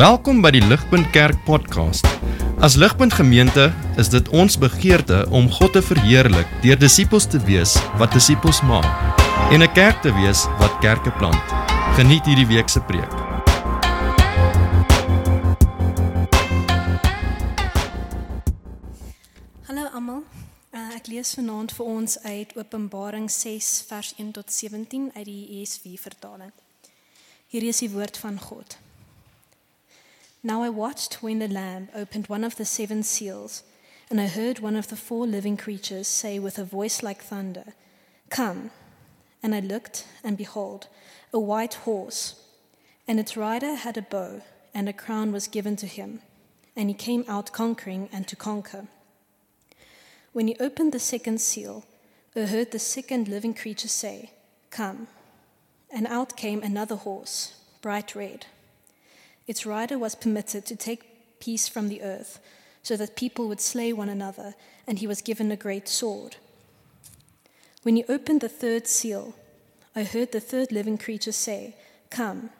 Welkom by die Ligpunt Kerk podcast. As Ligpunt Gemeente is dit ons begeerte om God te verheerlik deur disippels te wees wat disippels maak en 'n kerk te wees wat kerke plant. Geniet hierdie week se preek. Hallo almal. Uh, ek lees vanaand vir ons uit Openbaring 6 vers 1 tot 17 uit die ESV vertaling. Hier is die woord van God. Now I watched when the Lamb opened one of the seven seals, and I heard one of the four living creatures say with a voice like thunder, Come. And I looked, and behold, a white horse, and its rider had a bow, and a crown was given to him, and he came out conquering and to conquer. When he opened the second seal, I heard the second living creature say, Come. And out came another horse, bright red. Its rider was permitted to take peace from the earth, so that people would slay one another, and he was given a great sword. When he opened the third seal, I heard the third living creature say, Come.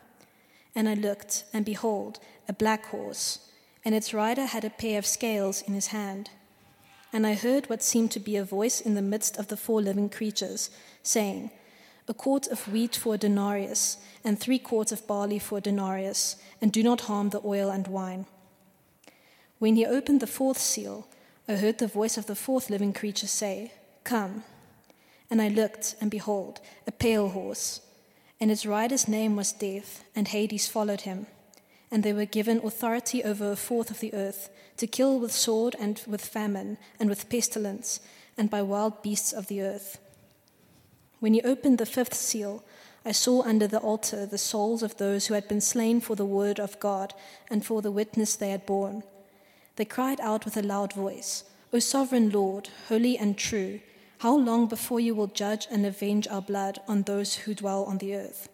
And I looked, and behold, a black horse, and its rider had a pair of scales in his hand. And I heard what seemed to be a voice in the midst of the four living creatures, saying, A quart of wheat for a denarius, and three quarts of barley for a denarius, and do not harm the oil and wine. When he opened the fourth seal, I heard the voice of the fourth living creature say, Come. And I looked, and behold, a pale horse, and its rider's name was Death, and Hades followed him. And they were given authority over a fourth of the earth, to kill with sword, and with famine, and with pestilence, and by wild beasts of the earth. When he opened the fifth seal, I saw under the altar the souls of those who had been slain for the word of God and for the witness they had borne. They cried out with a loud voice, O sovereign Lord, holy and true, how long before you will judge and avenge our blood on those who dwell on the earth?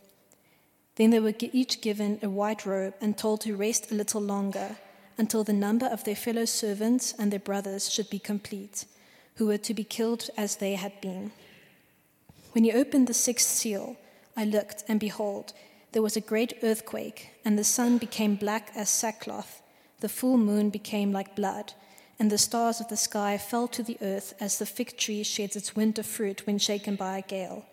Then they were each given a white robe and told to rest a little longer until the number of their fellow servants and their brothers should be complete, who were to be killed as they had been. When he opened the sixth seal, I looked, and behold, there was a great earthquake, and the sun became black as sackcloth, the full moon became like blood, and the stars of the sky fell to the earth as the fig tree sheds its winter fruit when shaken by a gale.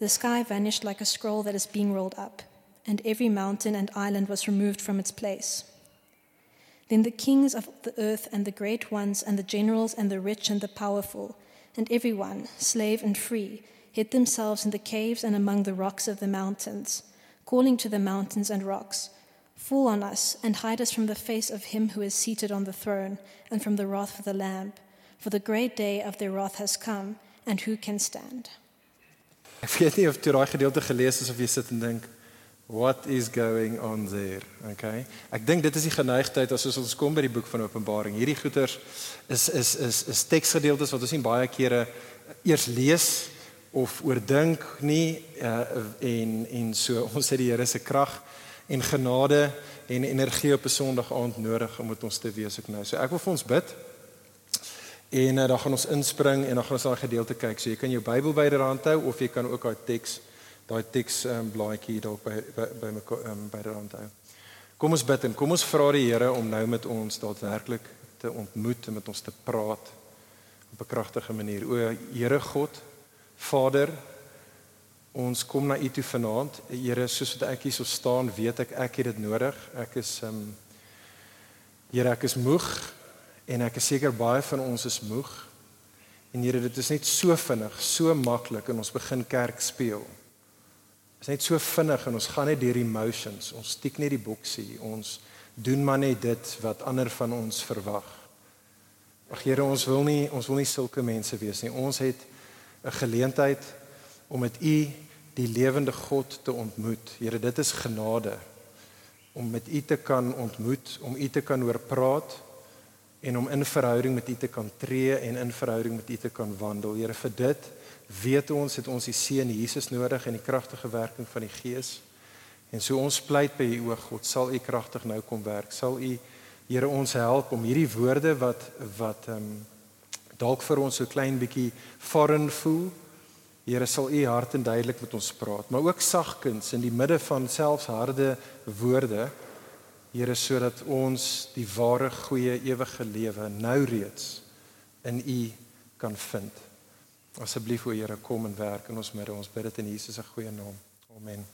The sky vanished like a scroll that is being rolled up, and every mountain and island was removed from its place. Then the kings of the earth and the great ones, and the generals and the rich and the powerful, and everyone, slave and free, hid themselves in the caves and among the rocks of the mountains, calling to the mountains and rocks, Fall on us and hide us from the face of him who is seated on the throne and from the wrath of the Lamb. For the great day of their wrath has come, and who can stand? Ek weet nie of jy daai gedeelte gelees het of jy sit en dink what is going on there okay ek dink dit is die geneigtheid as ons kom by die boek van Openbaring hierdie goeters is is is is teksgedeeltes wat ons nie baie kere eers lees of oordink nie uh, en en so ons het die Here se krag en genade en energie op 'n Sondag aand nodig om dit ons te wees ek nou so ek wil vir ons bid en uh, dan gaan ons inspring en dan gaan ons daai gedeelte kyk so jy kan jou Bybel byderhand hou of jy kan ook daai teks daai teks um, blaadjie dalk by by by my um, by die rand hou. Kom ons bid en kom ons vra die Here om nou met ons daadwerklik te ontmoet en met ons te praat op 'n kragtige manier. O Here God, Vader, ons kom na U toe vanaand. Here, soos wat ek hier so staan, weet ek ek het dit nodig. Ek is ehm um, Here, ek is moeg en ek is seker baie van ons is moeg. En Here, dit is net so vinnig, so maklik en ons begin kerk speel is net so vinnig en ons gaan net deur emotions. Ons stiek net die boksie. Ons doen maar net dit wat ander van ons verwag. Ag Here, ons wil nie ons wil nie sulke mense wees nie. Ons het 'n geleentheid om met U die lewende God te ontmoet. Here, dit is genade om met U te kan ontmoet, om U te kan hoor praat en om in verhouding met U te kan tree en in verhouding met U te kan wandel. Here, vir dit weet ons het ons die seën Jesus nodig en die kragtige werking van die Gees. En so ons pleit by U o God, sal U kragtig nou kom werk. Sal U Here ons help om hierdie woorde wat wat ehm um, dalk vir ons so klein bietjie foreign voel. Here sal U hart en duidelik met ons praat, maar ook sagkens in die midde van selfs harde woorde Here sodat ons die ware goeie ewige lewe nou reeds in U kan vind. Asseblief o Here kom en werk in ons midde. Ons bid dit in Jesus se goeie naam. Amen.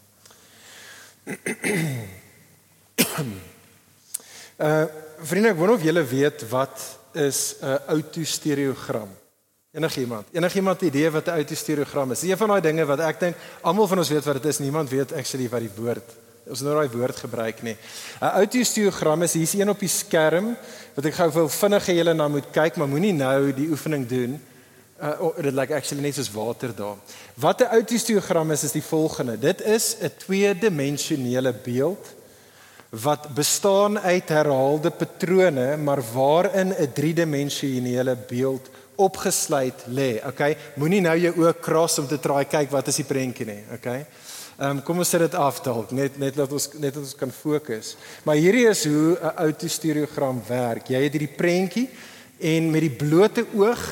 Uh vriende, ek wonder of julle weet wat is 'n autostereogram? Enigiemand? Enigiemand idee wat 'n autostereogram is? Een van daai dinge wat ek dink almal van ons weet wat dit is. Niemand weet actually wat die woord ons nou daai woord gebruik nie. 'n Autostereogram is hier's een op die skerm wat ek gou wil vinnig julle na moet kyk, maar moenie nou die oefening doen. Uh oh, dit lyk actually net soos water daar. Wat 'n autostereogram is is die volgende. Dit is 'n tweedimensionele beeld wat bestaan uit herhaalde patrone, maar waarin 'n driedimensionele beeld opgesluit lê. Okay, moenie nou jou oë kras om te try kyk wat is die prentjie nie. Okay. Ehm um, kom ons sit dit af dalk net net dat ons net dat ons kan fokus. Maar hierdie is hoe 'n autostereogram werk. Jy het hierdie prentjie en met die blote oog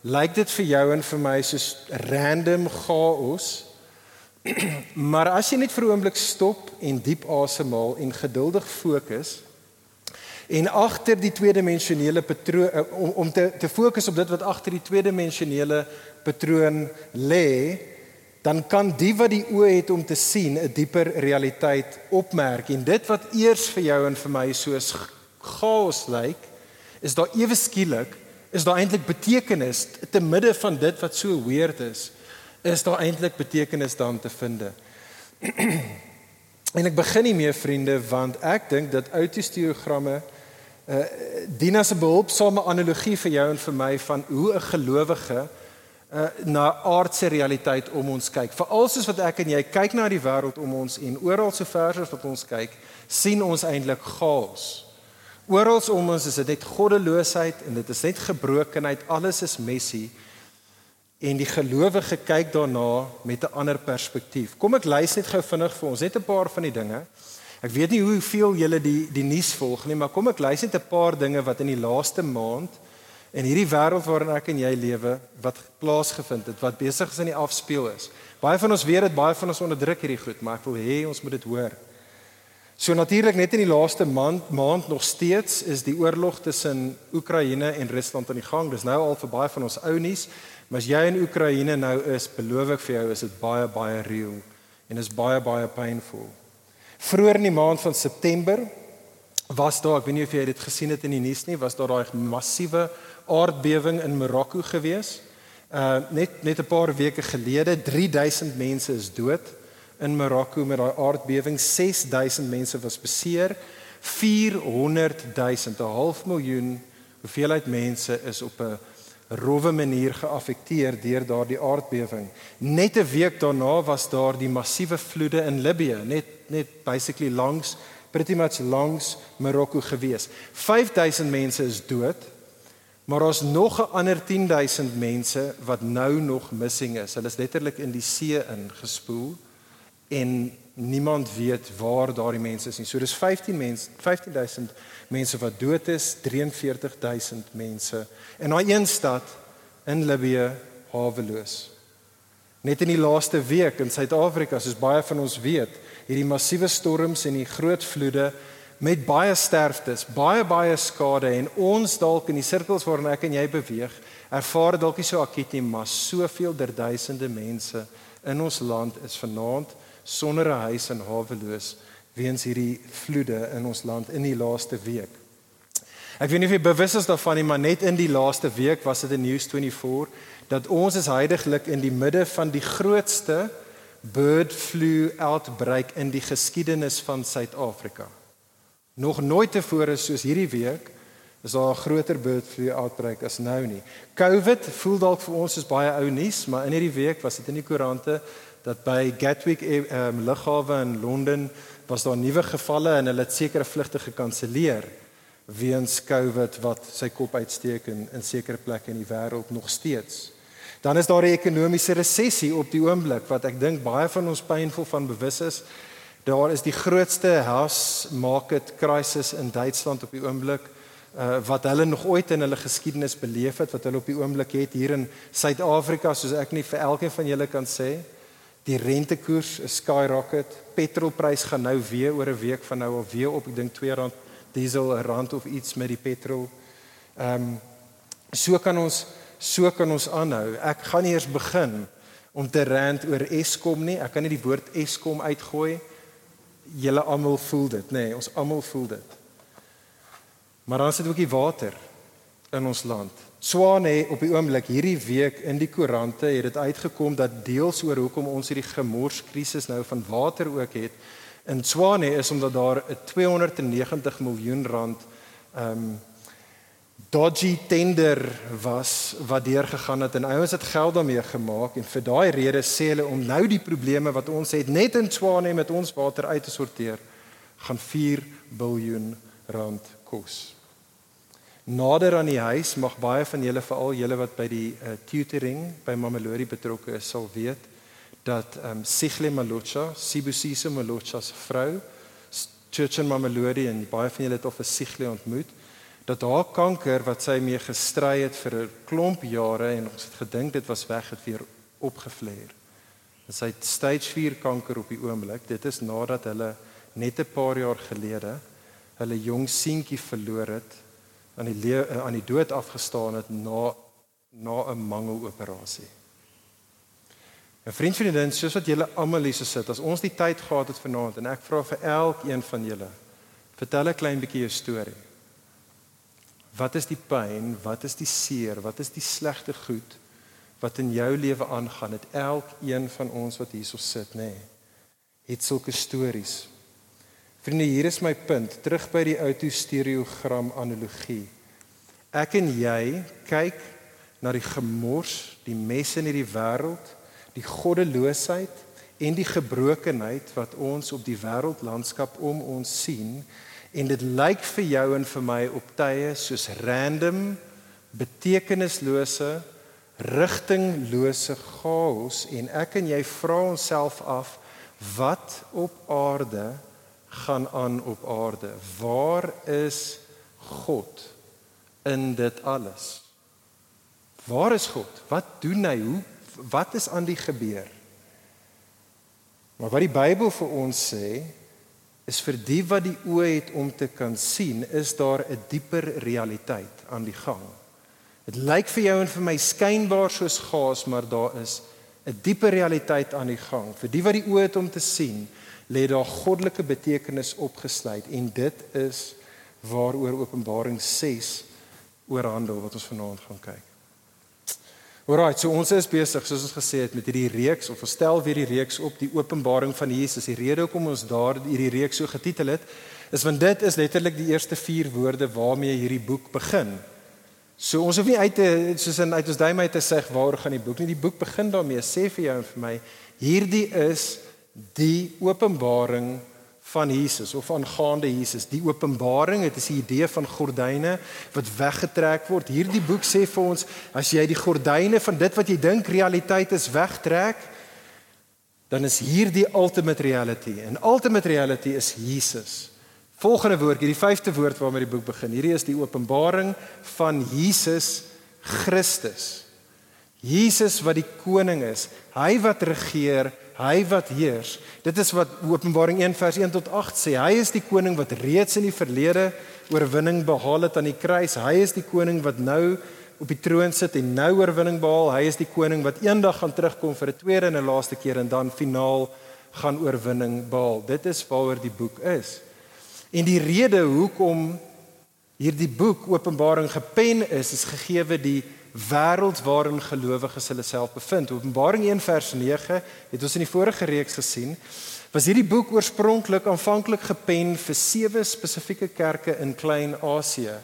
lyk dit vir jou en vir my soos random chaos. maar as jy net vir 'n oomblik stop en diep asemhaal en geduldig fokus, En agter die tweedimensionele patroon eh, om om te te fokus op dit wat agter die tweedimensionele patroon lê, dan kan die wat die oë het om te sien 'n dieper realiteit opmerk. En dit wat eers vir jou en vir my soos chaos lyk, is daar ewe skielik is daar eintlik betekenis te midde van dit wat so weird is, is daar eintlik betekenis dan te vind. en ek begin nie meer vriende want ek dink dat autosteogramme uh dien as 'n behulpsame analogie vir jou en vir my van hoe 'n gelowige uh na aardse realiteit om ons kyk. Veral soos wat ek en jy kyk na die wêreld om ons en oral so ver as wat ons kyk, sien ons eintlik chaos. Oral om ons is dit net goddeloosheid en dit is net gebrokenheid, alles is messy. En die gelowige kyk daarna met 'n ander perspektief. Kom ek lys net gou vinnig vir ons net 'n paar van die dinge. Ek weet nie hoeveel julle die die nuus volg nie, maar kom ek lys net 'n paar dinge wat in die laaste maand in hierdie wêreld waarin ek en jy lewe wat plaasgevind het, wat besig is in die afspeel is. Baie van ons weet dit, baie van ons onderdruk hierdie goed, maar ek wil hê ons moet dit hoor. So natuurlik net in die laaste maand maand nog steeds is die oorlog tussen Oekraïne en Rusland aan die gang. Dis nou al vir baie van ons ou nuus, maar as jy in Oekraïne nou is, beloof ek vir jou is dit baie baie reël en is baie baie painful. Vroeger in die maand van September was daar, ek weet nie of jy dit gesien het in die nuus nie, was daar daai massiewe aardbewing in Marokko gewees. Uh net net 'n paar weke gelede 3000 mense is dood in Marokko met daai aardbewing. 6000 mense was beseer. 400 000, 'n half miljoen hoeveelheid mense is op 'n rowwe manier geaffekteer deur daardie aardbewing. Net 'n week daarna was daar die massiewe vloede in Libië, net net basically langs pretty much langs Marokko gewees. 5000 mense is dood. Maar ons nog 'n ander 10000 mense wat nou nog missing is. Hulle is letterlik in die see ingespoel en niemand weet waar daardie mense is nie. So dis 15 mense, 15000 mense wat dood is, 43000 mense in daai een stad in Libië haweloos. Net in die laaste week in Suid-Afrika, soos baie van ons weet, hierdie massiewe storms en die groot vloede met baie sterftes, baie baie skade en ons dalk in die sirkels waarin ek en jy beweeg, ervaar dalk nie so akkiet nie, maar soveel der duisende mense in ons land is vanaand sonder 'n huis en haweloos weens hierdie vloede in ons land in die laaste week. Ek weet nie of jy bewus is daarvan nie, maar net in die laaste week was dit in News 24 dat ons is heidaglik in die midde van die grootste bird flu outbreak in die geskiedenis van Suid-Afrika. Nog nooit tevore soos hierdie week is daar 'n groter bird flu outbreak as nou nie. COVID voel dalk vir ons soos baie ou nuus, maar in hierdie week was dit in die koerante dat by Gatwick um, lughawe in Londen was daar nuwe gevalle en hulle het sekere vlugte gekanselleer weens COVID wat sy kop uitsteek in in sekere plekke in die wêreld nog steeds. Dan is daar 'n ekonomiese resessie op die oomblik wat ek dink baie van ons pynvol van bewus is. Daar is die grootste house market crisis in Duitsland op die oomblik uh, wat hulle nog ooit in hulle geskiedenis beleef het wat hulle op die oomblik het hier in Suid-Afrika soos ek nie vir elkeen van julle kan sê Die rentekoers is skyrocket. Petrolprys gaan nou weer oor 'n week van nou af weer op, ek dink R2 diesel 'n rand of iets met die petrol. Ehm um, so kan ons so kan ons aanhou. Ek gaan nie eers begin om te rant oor Eskom nie. Ek kan nie die woord Eskom uitgooi. Julle almal voel dit, nê? Nee, ons almal voel dit. Maar dan sit ook die water in ons land. Swane op die oomblik hierdie week in die koerante het dit uitgekom dat deels oor hoekom ons hierdie gemorskrisis nou van water ook het in Swane is omdat daar 'n 290 miljoen rand ehm um, dodgy tender was wat deur gegaan het en ouens het geld daarmee gemaak en vir daai rede sê hulle om nou die probleme wat ons het net in Swane met ons water uit te sorteer gaan 4 miljard rand kos. Nader aan die huis mag baie van julle veral julle wat by die uh, tutoring by Mamelodi betrokke is sal weet dat ehm um, Sigle Malocha, Sibusise Malocha se vrou, Church in Mamelodi en baie van julle het of 'n Sigle ontmoet, dat haar kanker wat sy mee gestry het vir 'n klomp jare en ons het gedink dit was weg het weer opgevleer. Dit sy het stage 4 kanker op die oomblik. Dit is nadat hulle net 'n paar jaar gelede hulle jong seentjie verloor het aan die eh, aan die dood afgestaan het na na 'n mangeloperasie. 'n Vriend van die soos wat julle almal hier sit, as ons die tyd gehad het vanaand en ek vra vir elkeen van julle, vertel 'n klein bietjie jou storie. Wat is die pyn? Wat is die seer? Wat is die slegte goed wat in jou lewe aangaan? Het elkeen van ons wat hierso sit, nê, nee, het sulke stories. Vriende, hier is my punt, terug by die autostereogram analogie. Ek en jy kyk na die gemors, die mes in hierdie wêreld, die goddeloosheid en die gebrokenheid wat ons op die wêreldlandskap om ons sien en dit lyk vir jou en vir my op tye soos random betekenislose rigtinglose chaos en ek en jy vra onsself af wat op aarde gaan aan op aarde. Waar is God in dit alles? Waar is God? Wat doen hy? Hoe wat is aan die gebeur? Maar wat die Bybel vir ons sê is vir die wat die oë het om te kan sien, is daar 'n dieper realiteit aan die gang. Dit lyk vir jou en vir my skynbaar soos gaas, maar daar is 'n dieper realiteit aan die gang. Vir die wat die oë het om te sien, lê daar goddelike betekenis opgesluit en dit is waaroor Openbaring 6 oor handel wat ons vanaand gaan kyk. Alraai, so ons is besig soos ons gesê het met hierdie reeks of verstel weer die reeks op die Openbaring van Jesus. Die rede hoekom ons daar hierdie reeks so getitel het, is want dit is letterlik die eerste 4 woorde waarmee hierdie boek begin. So ons hoef nie uit te soos in uit ons duim uit te sê waar gaan die boek nie. Die boek begin daarmee sê vir jou en vir my, hierdie is die openbaring van Jesus of aangaande Jesus. Die openbaring, dit is die idee van gordyne wat weggetrek word. Hierdie boek sê vir ons as jy die gordyne van dit wat jy dink realiteit is wegtrek, dan is hierdie ultimate reality. En ultimate reality is Jesus. Volgende woord, hierdie vyfde woord waarmee die boek begin. Hierdie is die openbaring van Jesus Christus. Jesus wat die koning is, hy wat regeer, hy wat heers. Dit is wat Openbaring 1 vers 1 tot 8 sê. Hy is die koning wat reeds in die verlede oorwinning behaal het aan die kruis. Hy is die koning wat nou op die troon sit en nou oorwinning behaal. Hy is die koning wat eendag gaan terugkom vir 'n tweede en 'n laaste keer en dan finaal gaan oorwinning behaal. Dit is waaroor die boek is. En die rede hoekom hierdie boek Openbaring gepen is, is gegeewe die wêreld waarin gelowiges hulle self bevind. Openbaring 1 vers 9 het ons in die vorige reeks gesien. Was hierdie boek oorspronklik aanvanklik gepen vir sewe spesifieke kerke in Klein-Asië.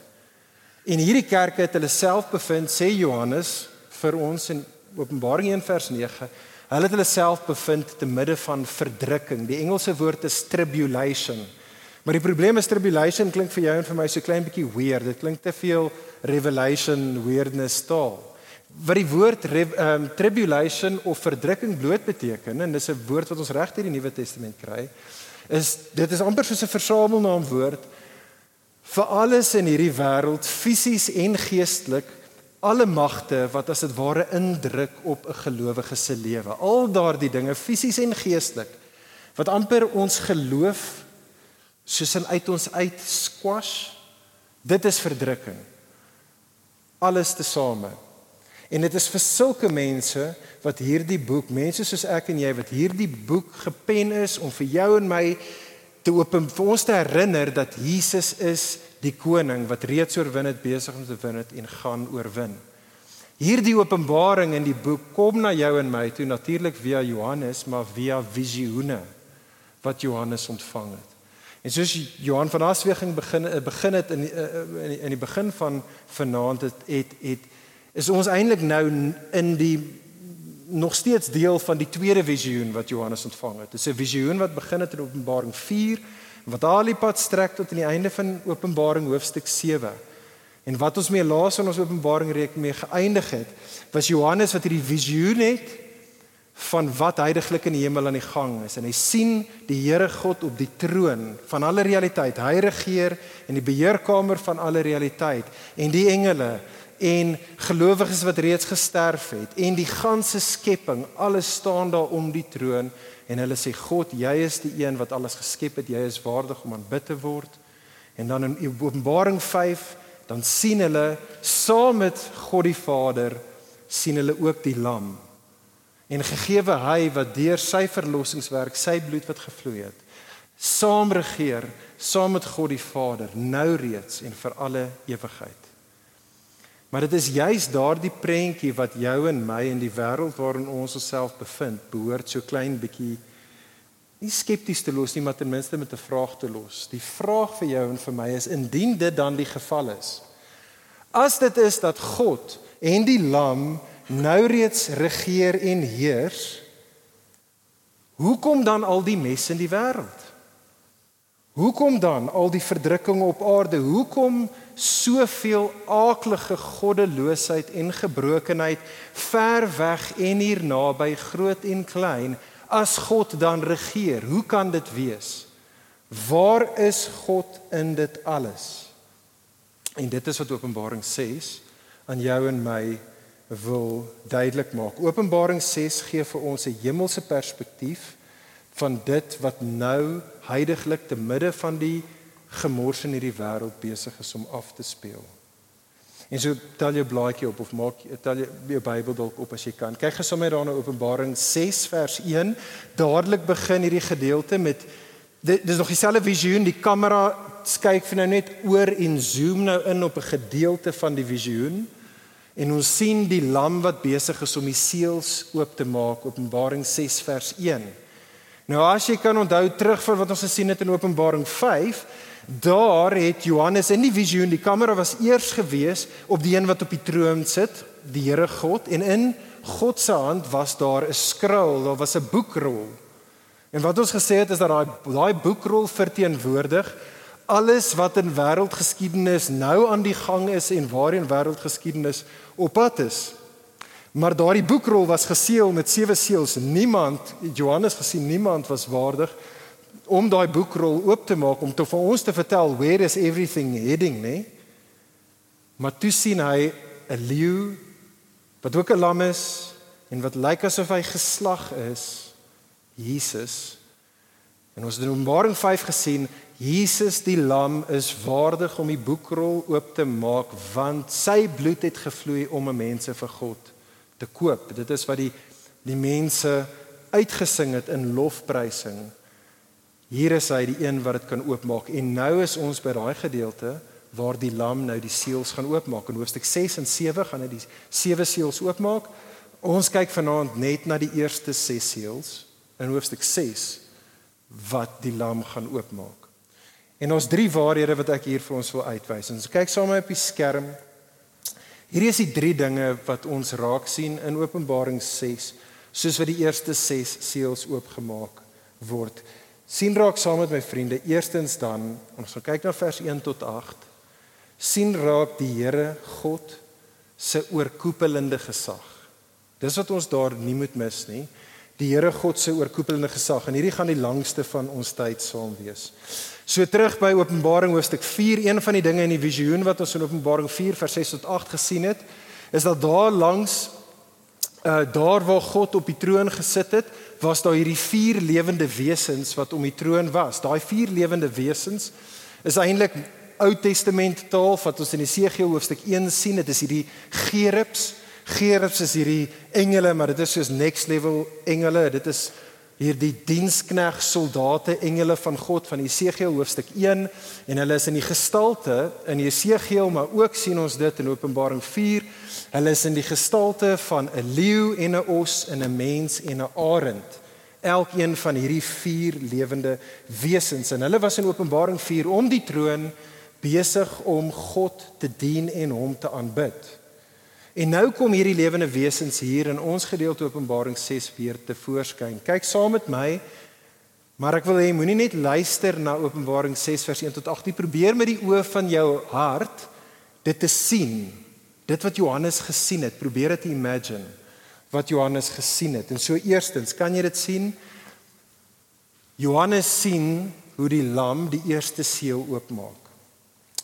En hierdie kerke het hulle self bevind, sê Johannes vir ons in Openbaring 1 vers 9. Hulle het hulle self bevind te midde van verdrukking. Die Engelse woord is tribulation. Maar die probleem is tribulation klink vir jou en vir my so klein bietjie weird. Dit klink te veel revelation weirdness taal. Wat die woord um, tribulation of verdrukking bloot beteken en dis 'n woord wat ons reg hier in die Nuwe Testament kry, is dit is amper soos 'n versamelnaam woord vir alles in hierdie wêreld, fisies en geestelik alle magte wat as dit ware indruk op 'n gelowige se lewe. Al daardie dinge fisies en geestelik wat amper ons geloof soos in uit ons uit squash. Dit is verdrukking. Alles tesame. En dit is vir sulke mense wat hierdie boek, mense soos ek en jy wat hierdie boek gepen is om vir jou en my te open vir ons te herinner dat Jesus is die koning wat reeds oorwin het, besig om te wen het en gaan oorwin. Hierdie openbaring in die boek kom na jou en my toe natuurlik via Johannes, maar via visioene wat Johannes ontvang het. En soos Johan van Asweging begin begin het in die, in die, in die begin van vanaand het het, het is ons eintlik nou in die nog steeds deel van die tweede visioen wat Johannes ontvang het. Dit is 'n visioen wat begin het in Openbaring 4 wat al die pad strek tot aan die einde van Openbaring hoofstuk 7. En wat ons mee laas in ons Openbaring reek mee geëindig het, was Johannes wat hierdie visioen het van wat heiliglik in die hemel aan die gang is. En hy sien die Here God op die troon van alle realiteit. Hy regeer in die beheerkamer van alle realiteit. En die engele en gelowiges wat reeds gesterf het en die ganse skepping alles staan daar om die troon en hulle sê God jy is die een wat alles geskep het. Jy is waardig om aanbid te word. En dan in Openbaring 5 dan sien hulle saam met God die Vader sien hulle ook die lam en gegeewe hy wat deur sy verlossingswerk sy bloed wat gevloei het saam regeer saam met God die Vader nou reeds en vir alle ewigheid Maar dit is juis daardie prentjie wat jou en my in die wêreld waarin ons osself bevind, behoort so klein bietjie nie skepties te los nie, maar ten minste met 'n vraag te los. Die vraag vir jou en vir my is indien dit dan die geval is. As dit is dat God en die Lam nou reeds regeer en heers, hoekom dan al die mes in die wêreld? Hoekom dan al die verdrukking op aarde? Hoekom soveel aaklige goddeloosheid en gebrokenheid ver weg en hier naby groot en klein as God dan regeer hoe kan dit wees waar is God in dit alles en dit is wat Openbaring 6 aan jou en my wil duidelik maak Openbaring 6 gee vir ons 'n hemelse perspektief van dit wat nou heiliglik te midde van die gemors in hierdie wêreld besig is om af te speel. En so tel jou blaadjie op of maak tel jou, jou Bybel dalk op as jy kan. Kyk gesommer daarna Openbaring 6 vers 1. Dadelik begin hierdie gedeelte met dis nog dieselfde visioen, die kamera kyk vir nou net oor en zoom nou in op 'n gedeelte van die visioen. En ons sien die lam wat besig is om die seels oop te maak, Openbaring 6 vers 1. Nou as jy kan onthou terug van wat ons gesien het in Openbaring Daar het Johannes in die visioen, die kamera was eers gewees op die een wat op die troon sit, die Here God en in God se hand was daar 'n skrul, daar was 'n boekrol. En wat ons gesê het is dat daai daai boekrol verteenwoordig alles wat in wêreldgeskiedenis nou aan die gang is en waarheen wêreldgeskiedenis op pad is. Maar daardie boekrol was geseël met sewe seels. Niemand, Johannes gesien, niemand was waardig om daai boekrol oop te maak om te vir ons te vertel where is everything heading, nê? Maar toe sien hy 'n leeu wat ook 'n lam is en wat lyk asof hy geslag is, Jesus. En ons het in Openbaring 5 gesien Jesus die lam is waardig om die boekrol oop te maak want sy bloed het gevloei om mense vir God te koop. Dit is wat die die mense uitgesing het in lofprysing Hier is hy die een wat dit kan oopmaak en nou is ons by daai gedeelte waar die lam nou die seels gaan oopmaak. In hoofstuk 6 en 7 gaan hy die sewe seels oopmaak. Ons kyk vanaand net na die eerste 6 seels in hoofstuk 6 wat die lam gaan oopmaak. En ons drie waarhede wat ek hier vir ons wil uitwys. Ons kyk saam op die skerm. Hierdie is die drie dinge wat ons raak sien in Openbaring 6 soos wat die eerste 6 seels oopgemaak word sien raak saam met my vriende eerstens dan ons gaan kyk na vers 1 tot 8 sien raak die Here God se oorkoepelende gesag dis wat ons daar nie moet mis nie die Here God se oorkoepelende gesag en hierdie gaan die langste van ons tyd saam wees so terug by Openbaring hoofstuk 4 een van die dinge in die visioen wat ons in Openbaring 4 vers 6 tot 8 gesien het is dat daar langs uh daar waar God op die troon gesit het, was daar hierdie vier lewende wesens wat om die troon was. Daai vier lewende wesens is eintlik Ou Testament taal wat ons in Esegiel hoofstuk 1 sien. Dit is hierdie gerubs. Gerubs is hierdie engele, maar dit is soos next level engele. Dit is hierdie dienskneg soldate engele van God van Esegiel hoofstuk 1 en hulle is in die gestalte in Esegiel maar ook sien ons dit in Openbaring 4 hulle is in die gestalte van 'n leeu en 'n os en 'n mens en 'n arend. Elkeen van hierdie vier lewende wesens. En hulle was in Openbaring 4 om die troon besig om God te dien en hom te aanbid En nou kom hierdie lewende wesens hier in ons gedeelte Openbaring 6 weer te voorskyn. Kyk saam met my. Maar ek wil hê moenie net luister na Openbaring 6 vers 1 tot 8 nie. Probeer met die oë van jou hart dit te sien. Dit wat Johannes gesien het, probeer dit imagine wat Johannes gesien het. En so eerstens, kan jy dit sien? Johannes sien hoe die lam die eerste seël oopmaak.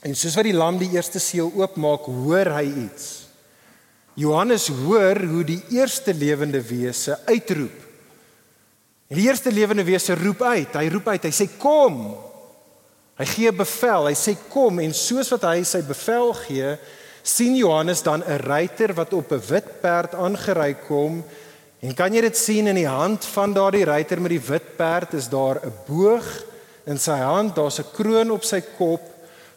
En soos wat die lam die eerste seël oopmaak, hoor hy iets. Johannes hoor hoe die eerste lewende wese uitroep. En die eerste lewende wese roep uit. Hy roep uit. Hy sê kom. Hy gee bevel. Hy sê kom en soos wat hy sy bevel gee, sien Johannes dan 'n ruiter wat op 'n wit perd aangery kom. En kan jy dit sien in die hand van daardie ruiter met die wit perd is daar 'n boog in sy hand, daar's 'n kroon op sy kop,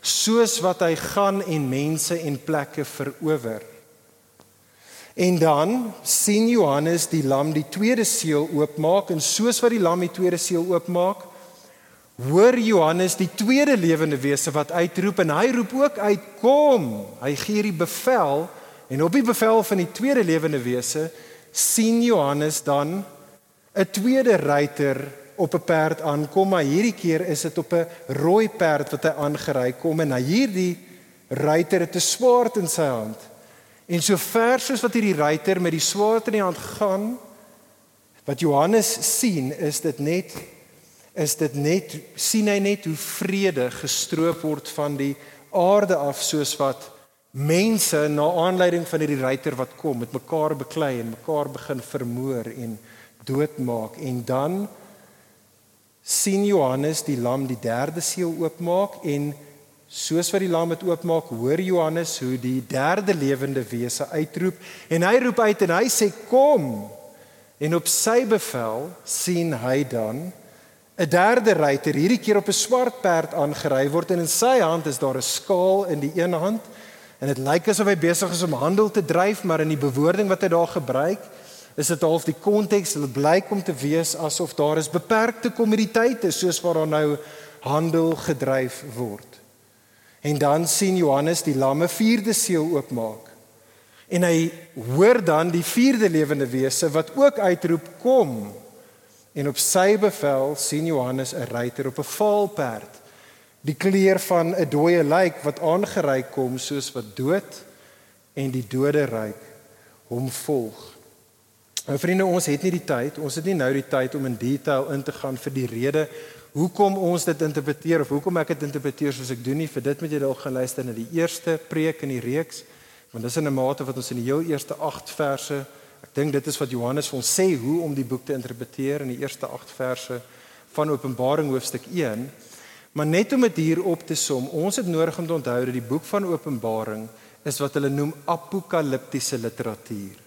soos wat hy gaan en mense en plekke verower. En dan sien Johannes die lam die tweede seël oopmaak en soos wat die lam die tweede seël oopmaak, hoor Johannes die tweede lewende wese wat uitroep en hy roep ook uit kom. Hy gee die bevel en op die bevel van die tweede lewende wese sien Johannes dan 'n tweede ruiter op 'n perd aankom, maar hierdie keer is dit op 'n rooi perd wat hy aangery kom en hy hierdie ruiter het 'n swaard in sy hand. En so ver soos wat hierdie ruiter met die swaard in die hand gaan, wat Johannes sien, is dit net is dit net sien hy net hoe vrede gestroop word van die aarde af soos wat mense na aanleiding van hierdie ruiter wat kom met mekaar beklei en mekaar begin vermoor en doodmaak. En dan sien Johannes die lam die derde seël oopmaak en Soos wat die lam dit oopmaak, hoor Johannes hoe die derde lewende wese uitroep en hy roep uit en hy sê kom. En op sy bevel sien hy dan 'n derde ruiter, hierdie keer op 'n swart perd aangery word en in sy hand is daar 'n skaal in die een hand en dit lyk asof hy besig is om handel te dryf, maar in die bewoording wat hy daar gebruik, is dit half die konteks, dit blyk om te wees asof daar is beperkte kommoditeite soos waar daar nou handel gedryf word. En dan sien Johannes die lamme vierde seël oopmaak. En hy hoor dan die vierde lewende wese wat ook uitroep kom. En op sy bevel sien Johannes 'n ruiter op 'n vaalperd. Die kleur van 'n dooie lijk wat aangery kom soos wat dood en die dode ryk hom volg. Nou vriende, ons het nie die tyd, ons het nie nou die tyd om in detail in te gaan vir die rede hoekom ons dit interpreteer of hoekom ek dit interpreteer soos ek doen nie vir dit moet jy dalk gaan luister na die eerste preek in die reeks want dis in 'n mate wat ons in die heel eerste 8 verse ek dink dit is wat Johannes vir ons sê hoe om die boek te interpreteer in die eerste 8 verse van Openbaring hoofstuk 1 maar net om dit hier op te som ons het nodig om te onthou dat die boek van Openbaring is wat hulle noem apokaliptiese literatuur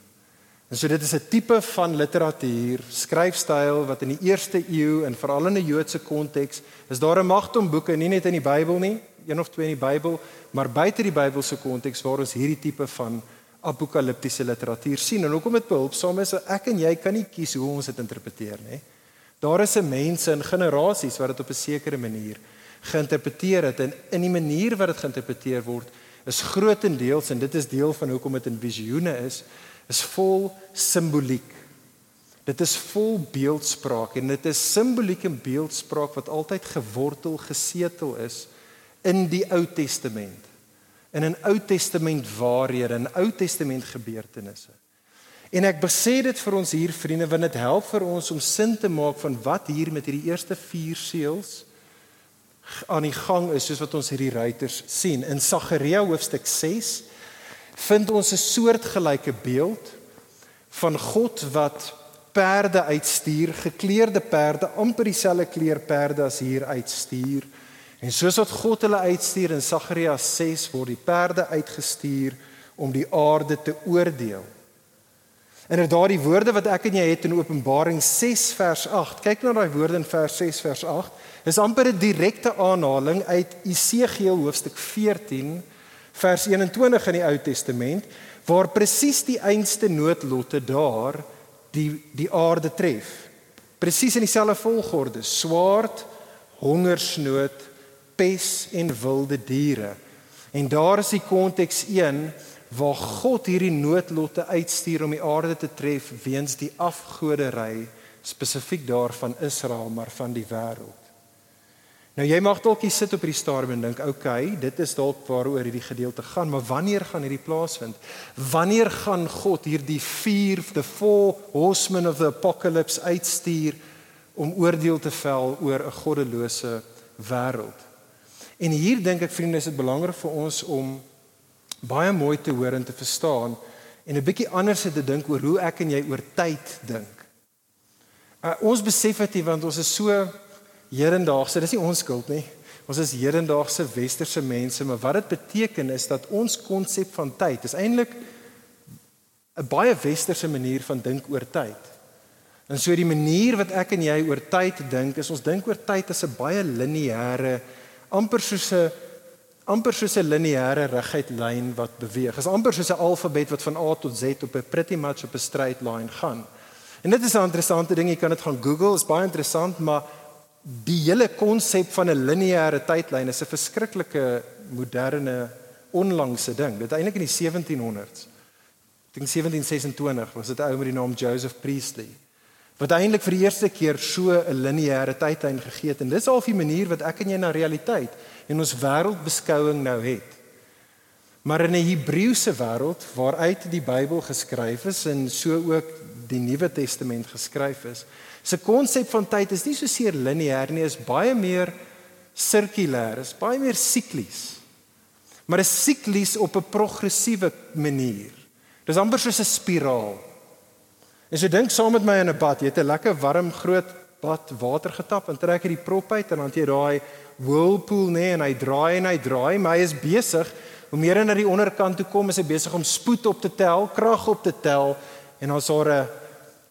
En so dit is 'n tipe van literatuur, skryfstyl wat in die eerste eeu en veral in 'n Joodse konteks is daar 'n magtom boeke nie net in die Bybel nie, een of twee in die Bybel, maar buite die Bybelse konteks waar ons hierdie tipe van apokaliptiese literatuur sien. En hoekom dit behulpsaam is, ek en jy kan nie kies hoe ons dit interpreteer nie. Daar is 'n mense in generasies wat dit op 'n sekere manier geïnterpreteer het en in die manier wat dit geïnterpreteer word is grootendeels en dit is deel van hoekom dit in visioene is is vol simboliek. Dit is vol beeldspraak en dit is simboliek en beeldspraak wat altyd gewortel gesetel is in die Ou Testament. In 'n Ou Testament waarhede, in Ou Testament gebeurtenisse. En ek besê dit vir ons hier vriende want dit help vir ons om sin te maak van wat hier met hierdie eerste 4 seels aan die gang is soos wat ons hierdie ruiters sien in Sagaria hoofstuk 6 vind ons 'n soortgelyke beeld van God wat perde uitstuur, gekleurde perde, amper dieselfde kleur perde as hier uitstuur. En soos wat God hulle uitstuur in Sagaria 6 word die perde uitgestuur om die aarde te oordeel. En er daardie woorde wat ek en jy het in Openbaring 6 vers 8. Kyk na daai woorde in vers 6 vers 8. Is amper 'n direkte aanhaling uit Esegiel hoofstuk 14 vers 21 in die Ou Testament waar presies die einste noodlotte daar die die aarde tref. Presies in dieselfde volgorde: swaard, hongersnood, pes en wilde diere. En daar is die konteks 1 waar God hierdie noodlotte uitstuur om die aarde te tref weens die afgodery spesifiek daarvan Israel maar van die wêreld. Nou jy mag dalk hier sit op hierdie stadium en dink, "Oké, okay, dit is dalk waaroor hierdie gedeelte gaan, maar wanneer gaan hierdie plaasvind? Wanneer gaan God hierdie vier the four horsemen of the apocalypse uitstuur om oordeel te vel oor 'n goddelose wêreld?" En hier dink ek vriende, is dit belangrik vir ons om baie mooi te hoor en te verstaan en 'n bietjie anders te dink oor hoe ek en jy oor tyd dink. Uh, ons besef dit want ons is so hedendaagse, dis nie ons skuld nie. Ons is hedendaagse westerse mense, maar wat dit beteken is dat ons konsep van tyd is eintlik 'n baie westerse manier van dink oor tyd. En so die manier wat ek en jy oor tyd dink, is ons dink oor tyd as 'n baie lineêre amper soos 'n amper soos 'n lineêre reguit lyn wat beweeg. Dit is amper soos 'n alfabet wat van A tot Z op 'n pretty much op 'n straight line gaan. En dit is 'n interessante ding, jy kan dit gaan Google, is baie interessant, maar die hele konsep van 'n lineêre tydlyn is 'n verskriklike moderne onlangse ding. Dit eintlik in die 1700s. Ek dink 1726 was dit 'n ou met die naam Joseph Priestley wat eintlik vir die eerste keer so 'n lineêre tydlyn gegee het en dis al die manier wat ek en jy na realiteit en ons wêreldbeskouing nou het. Maar in 'n Hebreëse wêreld waaruit die Bybel geskryf is en so ook die Nuwe Testament geskryf is, se konsep van tyd is nie so seer lineêr nie, is baie meer sirkulêr, is baie meer siklies. Maar is siklies op 'n progressiewe manier. Dis amper soos 'n spiraal. En so dink saam met my in 'n bad, jy het 'n lekker warm groot bad water getap en trek jy die prop uit en dan jy daai whirlpool nê en hy draai en hy draai, maar hy is besig om meer na die onderkant toe kom, is hy besig om spoed op te tel, krag op te tel en dan is daar 'n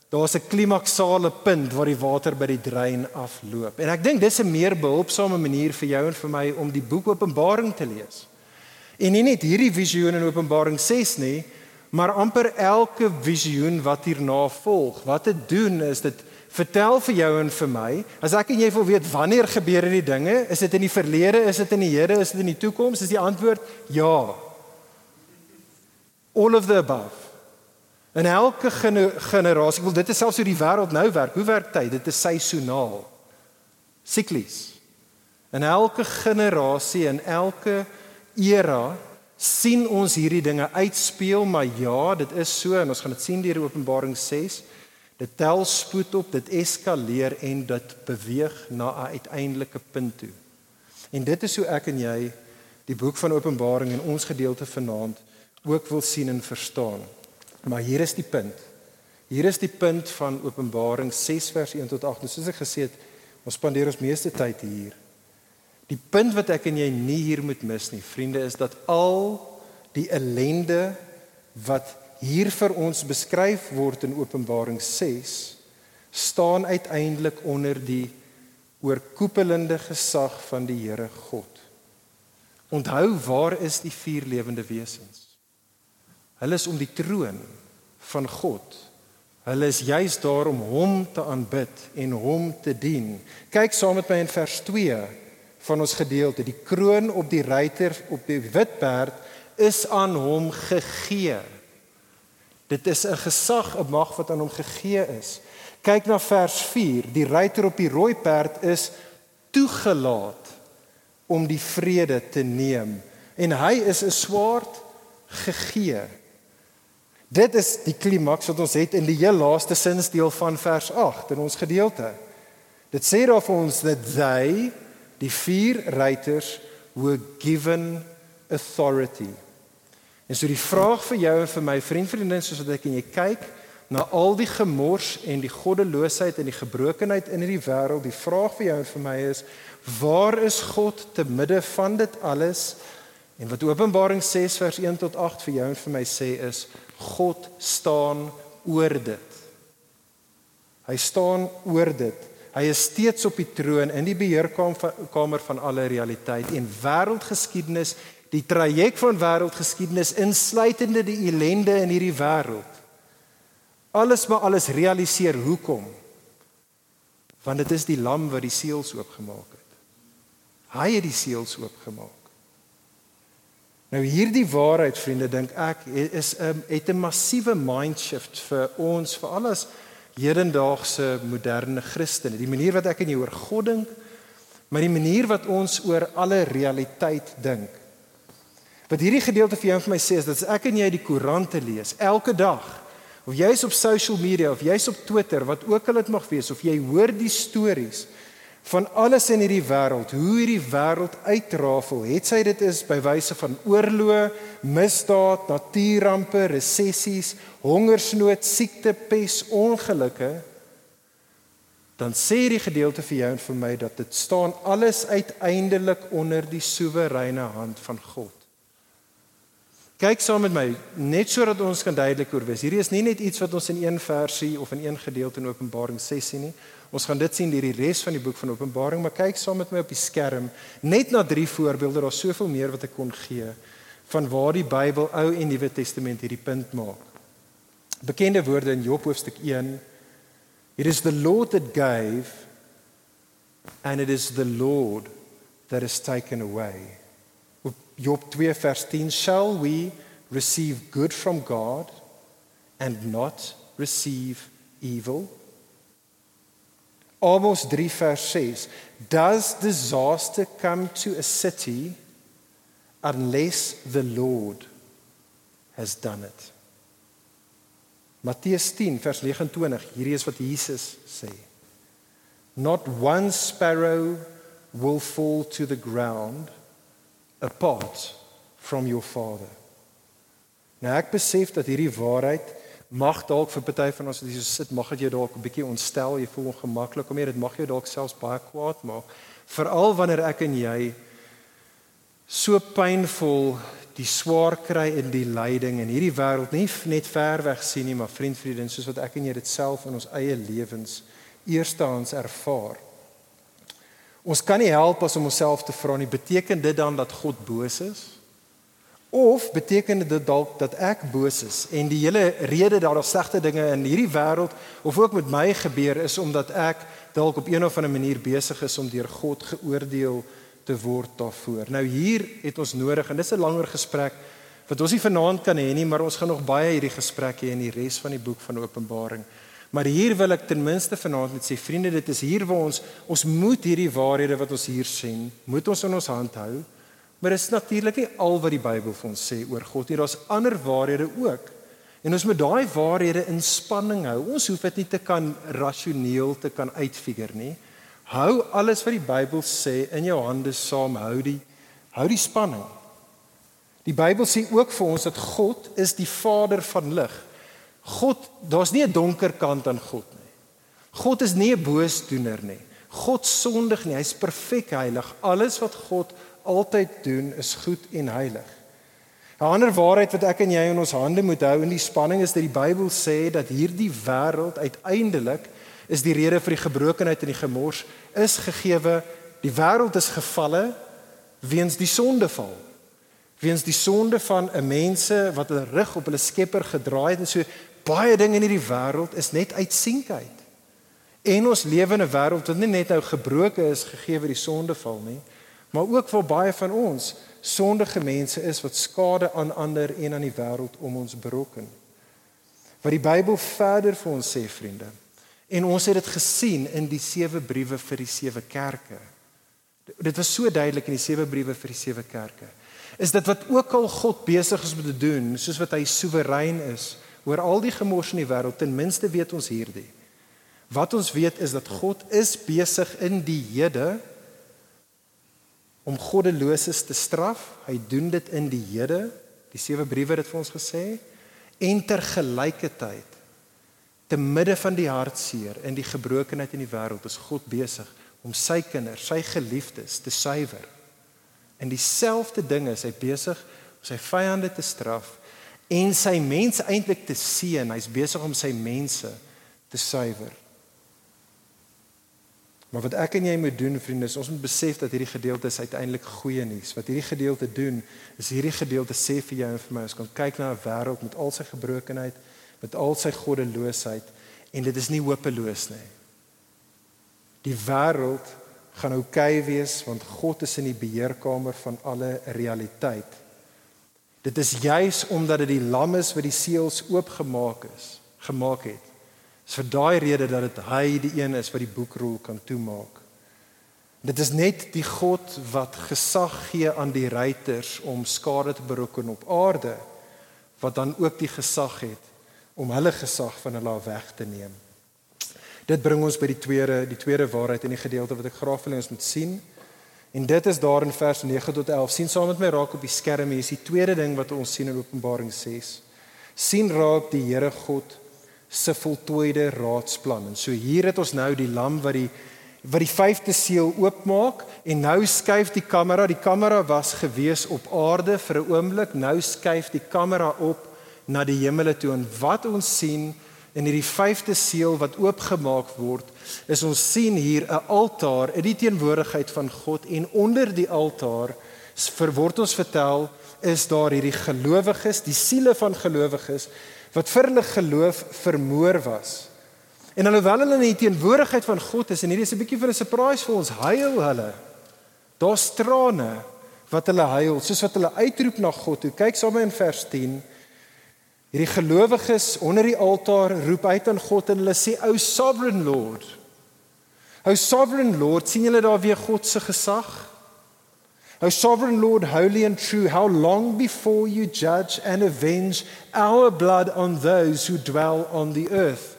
daar's 'n klimaksale punt waar die water by die drein afloop. En ek dink dis 'n meer behulpsame manier vir jou en vir my om die boek Openbaring te lees. En nie net hierdie visioen in Openbaring 6 nie, maar amper elke visioen wat hierna volg. Wat dit doen is dit vertel vir jou en vir my, as ek en jy wil weet wanneer gebeur hierdie dinge, is dit in die verlede, is dit in die hede, is dit in die toekoms? Is die antwoord ja. All of the above. In elke generasie, ek wil dit is selfs hoe die wêreld nou werk. Hoe werk tyd? Dit is seisoonaal. Siklies. In elke generasie en elke era sien ons hierdie dinge uitspeel, maar ja, dit is so en ons gaan dit sien deur Openbaring 6. Dit tel spoed op, dit eskaleer en dit beweeg na 'n uiteindelike punt toe. En dit is hoe ek en jy die boek van Openbaring in ons gedeelte vanaand ook wil sien en verstaan. Maar hier is die punt. Hier is die punt van Openbaring 6 vers 1 tot 8. Soos ek gesê het, ons spandeer ons meeste tyd hier. Die punt wat ek en jy nie hier moet mis nie, vriende, is dat al die ellende wat hier vir ons beskryf word in Openbaring 6 staan uiteindelik onder die oorkoepelende gesag van die Here God. Onthou, waar is die vier lewende wesens? Hulle is om die troon van God. Hulle is juis daar om hom te aanbid en hom te dien. Kyk saam met my in vers 2 van ons gedeelte. Die kroon op die ruiter op die wit perd is aan hom gegee. Dit is 'n gesag, 'n mag wat aan hom gegee is. Kyk na vers 4. Die ruiter op die rooi perd is toegelaat om die vrede te neem en hy is 'n swaard gegee. Dit is die klimaks wat ons het in die heel laaste sinsdeel van vers 8 in ons gedeelte. Dit sê daar vir ons dat hy die vier ruiters were given authority. En so die vraag vir jou en vir my vriend vriendin soos wat ek en jy kyk na al die gemors en die goddeloosheid en die gebrokenheid in hierdie wêreld, die vraag vir jou en vir my is waar is God te midde van dit alles? En wat Openbaring 6 vers 1 tot 8 vir jou en vir my sê is God staan oor dit. Hy staan oor dit. Hy is steeds op die troon in die beheerkamer van alle realiteit en wêreldgeskiedenis, die traject van wêreldgeskiedenis insluitende die ellende in hierdie wêreld. Alles maar alles realiseer hoekom? Want dit is die lam wat die seels oopgemaak het. Hy het die seels oopgemaak. Nou hierdie waarheid vriende dink ek is 'n um, het 'n massiewe mind shift vir ons vir alles hedendaagse moderne Christene. Die manier wat ek en jy oor God dink, maar die manier wat ons oor alle realiteit dink. Wat hierdie gedeelte vir jou en vir my sê is dat as ek en jy die koerante lees elke dag, of jy's op social media of jy's op Twitter, wat ook al dit mag wees, of jy hoor die stories van alles in hierdie wêreld, hoe hierdie wêreld uitrafel. Het sy dit is by wyse van oorloë, misdaad, natuurrampe, resessies, hongersnood, siekte, pes, ongelukke, dan sê die gedeelte vir jou en vir my dat dit staan alles uiteindelik onder die soewereine hand van God. Kyk saam met my, net sodat ons kan duidelik oor wees. Hierdie is nie net iets wat ons in een versie of in een gedeelte in Openbaring 6 sien nie. Ons gaan dit sien deur die res van die boek van Openbaring, maar kyk saam met my op die skerm net na drie voorbeelde. Daar's soveel meer wat ek kon gee van waar die Bybel Ou en Nuwe Testament hierdie punt maak. Bekende woorde in Job hoofstuk 1. It is the Lord that gave and it is the Lord that has taken away. Job 2 vers 10 shall we receive good from God and not receive evil Amos 3 vers 6 Does disaster come to a city unless the Lord has done it Matteus 10 vers 29 hierdie is wat Jesus sê Not one sparrow will fall to the ground apart from your father. Nou ek besef dat hierdie waarheid mag dalk vir party van ons wat hier sit, mag dit jou dalk 'n bietjie ontstel, jy voel ongemaklik om hier, dit mag jou dalk selfs baie kwaad maak, veral wanneer ek en jy so pynvol die swaar kry in die lyding en hierdie wêreld nie net ver weg sien nie, maar vriend vriendin, soos wat ek en jy dit self in ons eie lewens eerstehands ervaar. Ons kan nie help as om onsself te vra nie, beteken dit dan dat God boos is? Of beteken dit dalk dat ek boos is en die hele rede dat daar slegte dinge in hierdie wêreld of ook met my gebeur is omdat ek dalk op een of ander manier besig is om deur God geoordeel te word daarvoor. Nou hier het ons nodig en dis 'n langer gesprek wat ons nie vanaand kan hê nie, maar ons gaan nog baie hierdie gesprekke hê in die res van die boek van Openbaring. Maar hier wil ek ten minste vanaand met sê vriende, dit is hier waar ons ons moet hierdie waarhede wat ons hier sien, moet ons in ons hand hou. Maar dit is natuurlik nie al wat die Bybel vir ons sê oor God nie. Daar's ander waarhede ook. En ons moet daai waarhede in spanning hou. Ons hoef dit nie te kan rasioneel te kan uitfigure nie. Hou alles wat die Bybel sê in jou hande saam, hou die hou die spanning. Die Bybel sê ook vir ons dat God is die Vader van lig. God, daar's nie 'n donker kant aan God nie. God is nie 'n boosdoener nie. God sondig nie, hy's perfek heilig. Alles wat God altyd doen is goed en heilig. 'n Ander waarheid wat ek en jy in ons hande moet hou in die spanning is dat die Bybel sê dat hierdie wêreld uiteindelik is die rede vir die gebrokenheid en die gemors is gegeewe. Die wêreld is gevalle weens die sondeval weens die sonde van 'n mense wat hulle rug op hulle Skepper gedraai het en so baie dinge in hierdie wêreld is net uitsienkheid. En ons lewe in 'n wêreld wat nie net nou gebroken is gegee vir die sondeval nie, maar ook vir baie van ons sondige mense is wat skade aan ander en aan die wêreld om ons berokken. Wat die Bybel verder vir ons sê, vriende. En ons het dit gesien in die sewe briewe vir die sewe kerke. Dit was so duidelik in die sewe briewe vir die sewe kerke. Is dit wat ook al God besig is om te doen, soos wat hy soewerein is, oor al die gemors in die wêreld, ten minste weet ons hierdie. Wat ons weet is dat God is besig in die hede om goddeloses te straf. Hy doen dit in die hede Die sewe briewe het dit vir ons gesê en tergelykertyd te midde van die hartseer en die gebrokenheid in die wêreld is God besig om sy kinders, sy geliefdes te suiwer. En dieselfde ding is hy besig om sy vyande te straf en sy mense eintlik te seën. Hy's besig om sy mense te suiwer. Maar wat ek en jy moet doen vriende, is ons moet besef dat hierdie gedeelte is uiteindelik goeie nuus. Wat hierdie gedeelte doen, is hierdie gedeelte sê vir jou en vir my, ons kan kyk na 'n wêreld met al sy gebrokenheid, met al sy goddeloosheid en dit is nie hopeloos nie. Die wêreld gaan oukei okay wees want God is in die beheerkamer van alle realiteit. Dit is juis omdat dit die lam is wat die seels oopgemaak is, gemaak het is vir daai rede dat dit hy die een is wat die boekrol kan toemaak. Dit is net die God wat gesag gee aan die ruiters om skade te berokken op aarde wat dan ook die gesag het om hulle gesag van hulle af weg te neem. Dit bring ons by die tweede die tweede waarheid in die gedeelte wat ek graag wil hê ons moet sien. En dit is daar in vers 9 tot 11. sien saam met my raak op die skerm hier is die tweede ding wat ons sien in Openbaring 6. sien raak die Here God se voltooide raadsplan. En so hier het ons nou die lam wat die wat die vyfde seël oopmaak en nou skuif die kamera. Die kamera was gewees op aarde vir 'n oomblik. Nou skuif die kamera op na die hemele toe en wat ons sien in hierdie vyfde seël wat oopgemaak word, is ons sien hier 'n altaar in die teenwoordigheid van God en onder die altaar verword ons vertel is daar hierdie gelowiges, die siele van gelowiges wat vir hulle geloof vermoor was. En alhoewel hulle in die teenwoordigheid van God is en hierdie is 'n bietjie van 'n surprise vir ons, huil hulle. Daar's trane wat hulle huil, soos wat hulle uitroep na God. Toe kyk saam in vers 10. Hierdie gelowiges onder die altaar roep uit aan God en hulle sê, "O sovereign Lord, O sovereign Lord, sien julle daar weer God se gesag?" O sovereign Lord, holy and true, how long before you judge and avenge our blood on those who dwell on the earth?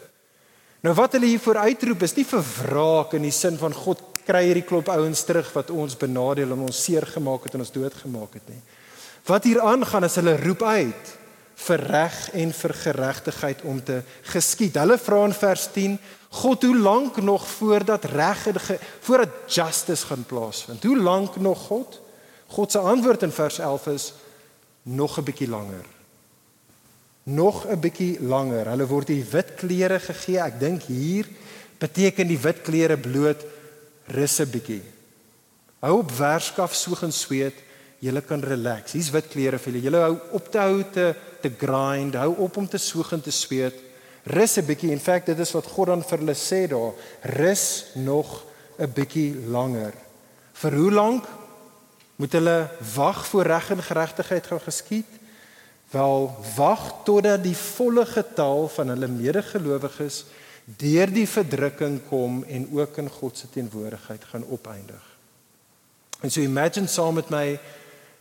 Nou wat hulle hier voor uitroep is nie vir wraak in die sin van God kry hierdie klop ouens terug wat ons benadeel en ons seer gemaak het en ons dood gemaak het nie. Wat hier aangaan is hulle roep uit vir reg en vir geregtigheid om te geskied. Hulle vra in vers 10: God, hoe lank nog voordat reg en voordat justice gaan plaasvind? Hoe lank nog God? God se antwoord in vers 11 is nog 'n bietjie langer. Nog 'n bietjie langer. Hulle word die wit klere gegee. Ek dink hier beteken die wit klere bloot rus 'n bietjie. Hou op werskaf soeg en sweet. Julle kan relax. Hier's wit klere vir julle. Julle hou op te hou te te grind. Hou op om te soeg en te sweet. Rus 'n bietjie. In feite dit is wat God dan vir hulle sê daar. Rus nog 'n bietjie langer. Vir hoe lank? Moet hulle wag voor reg en geregtigheid gaan geskied? Wel, wag totdat die volle getal van hulle medegelowiges deur die verdrukking kom en ook in God se teenwoordigheid gaan opeindig. En so imagine saam met my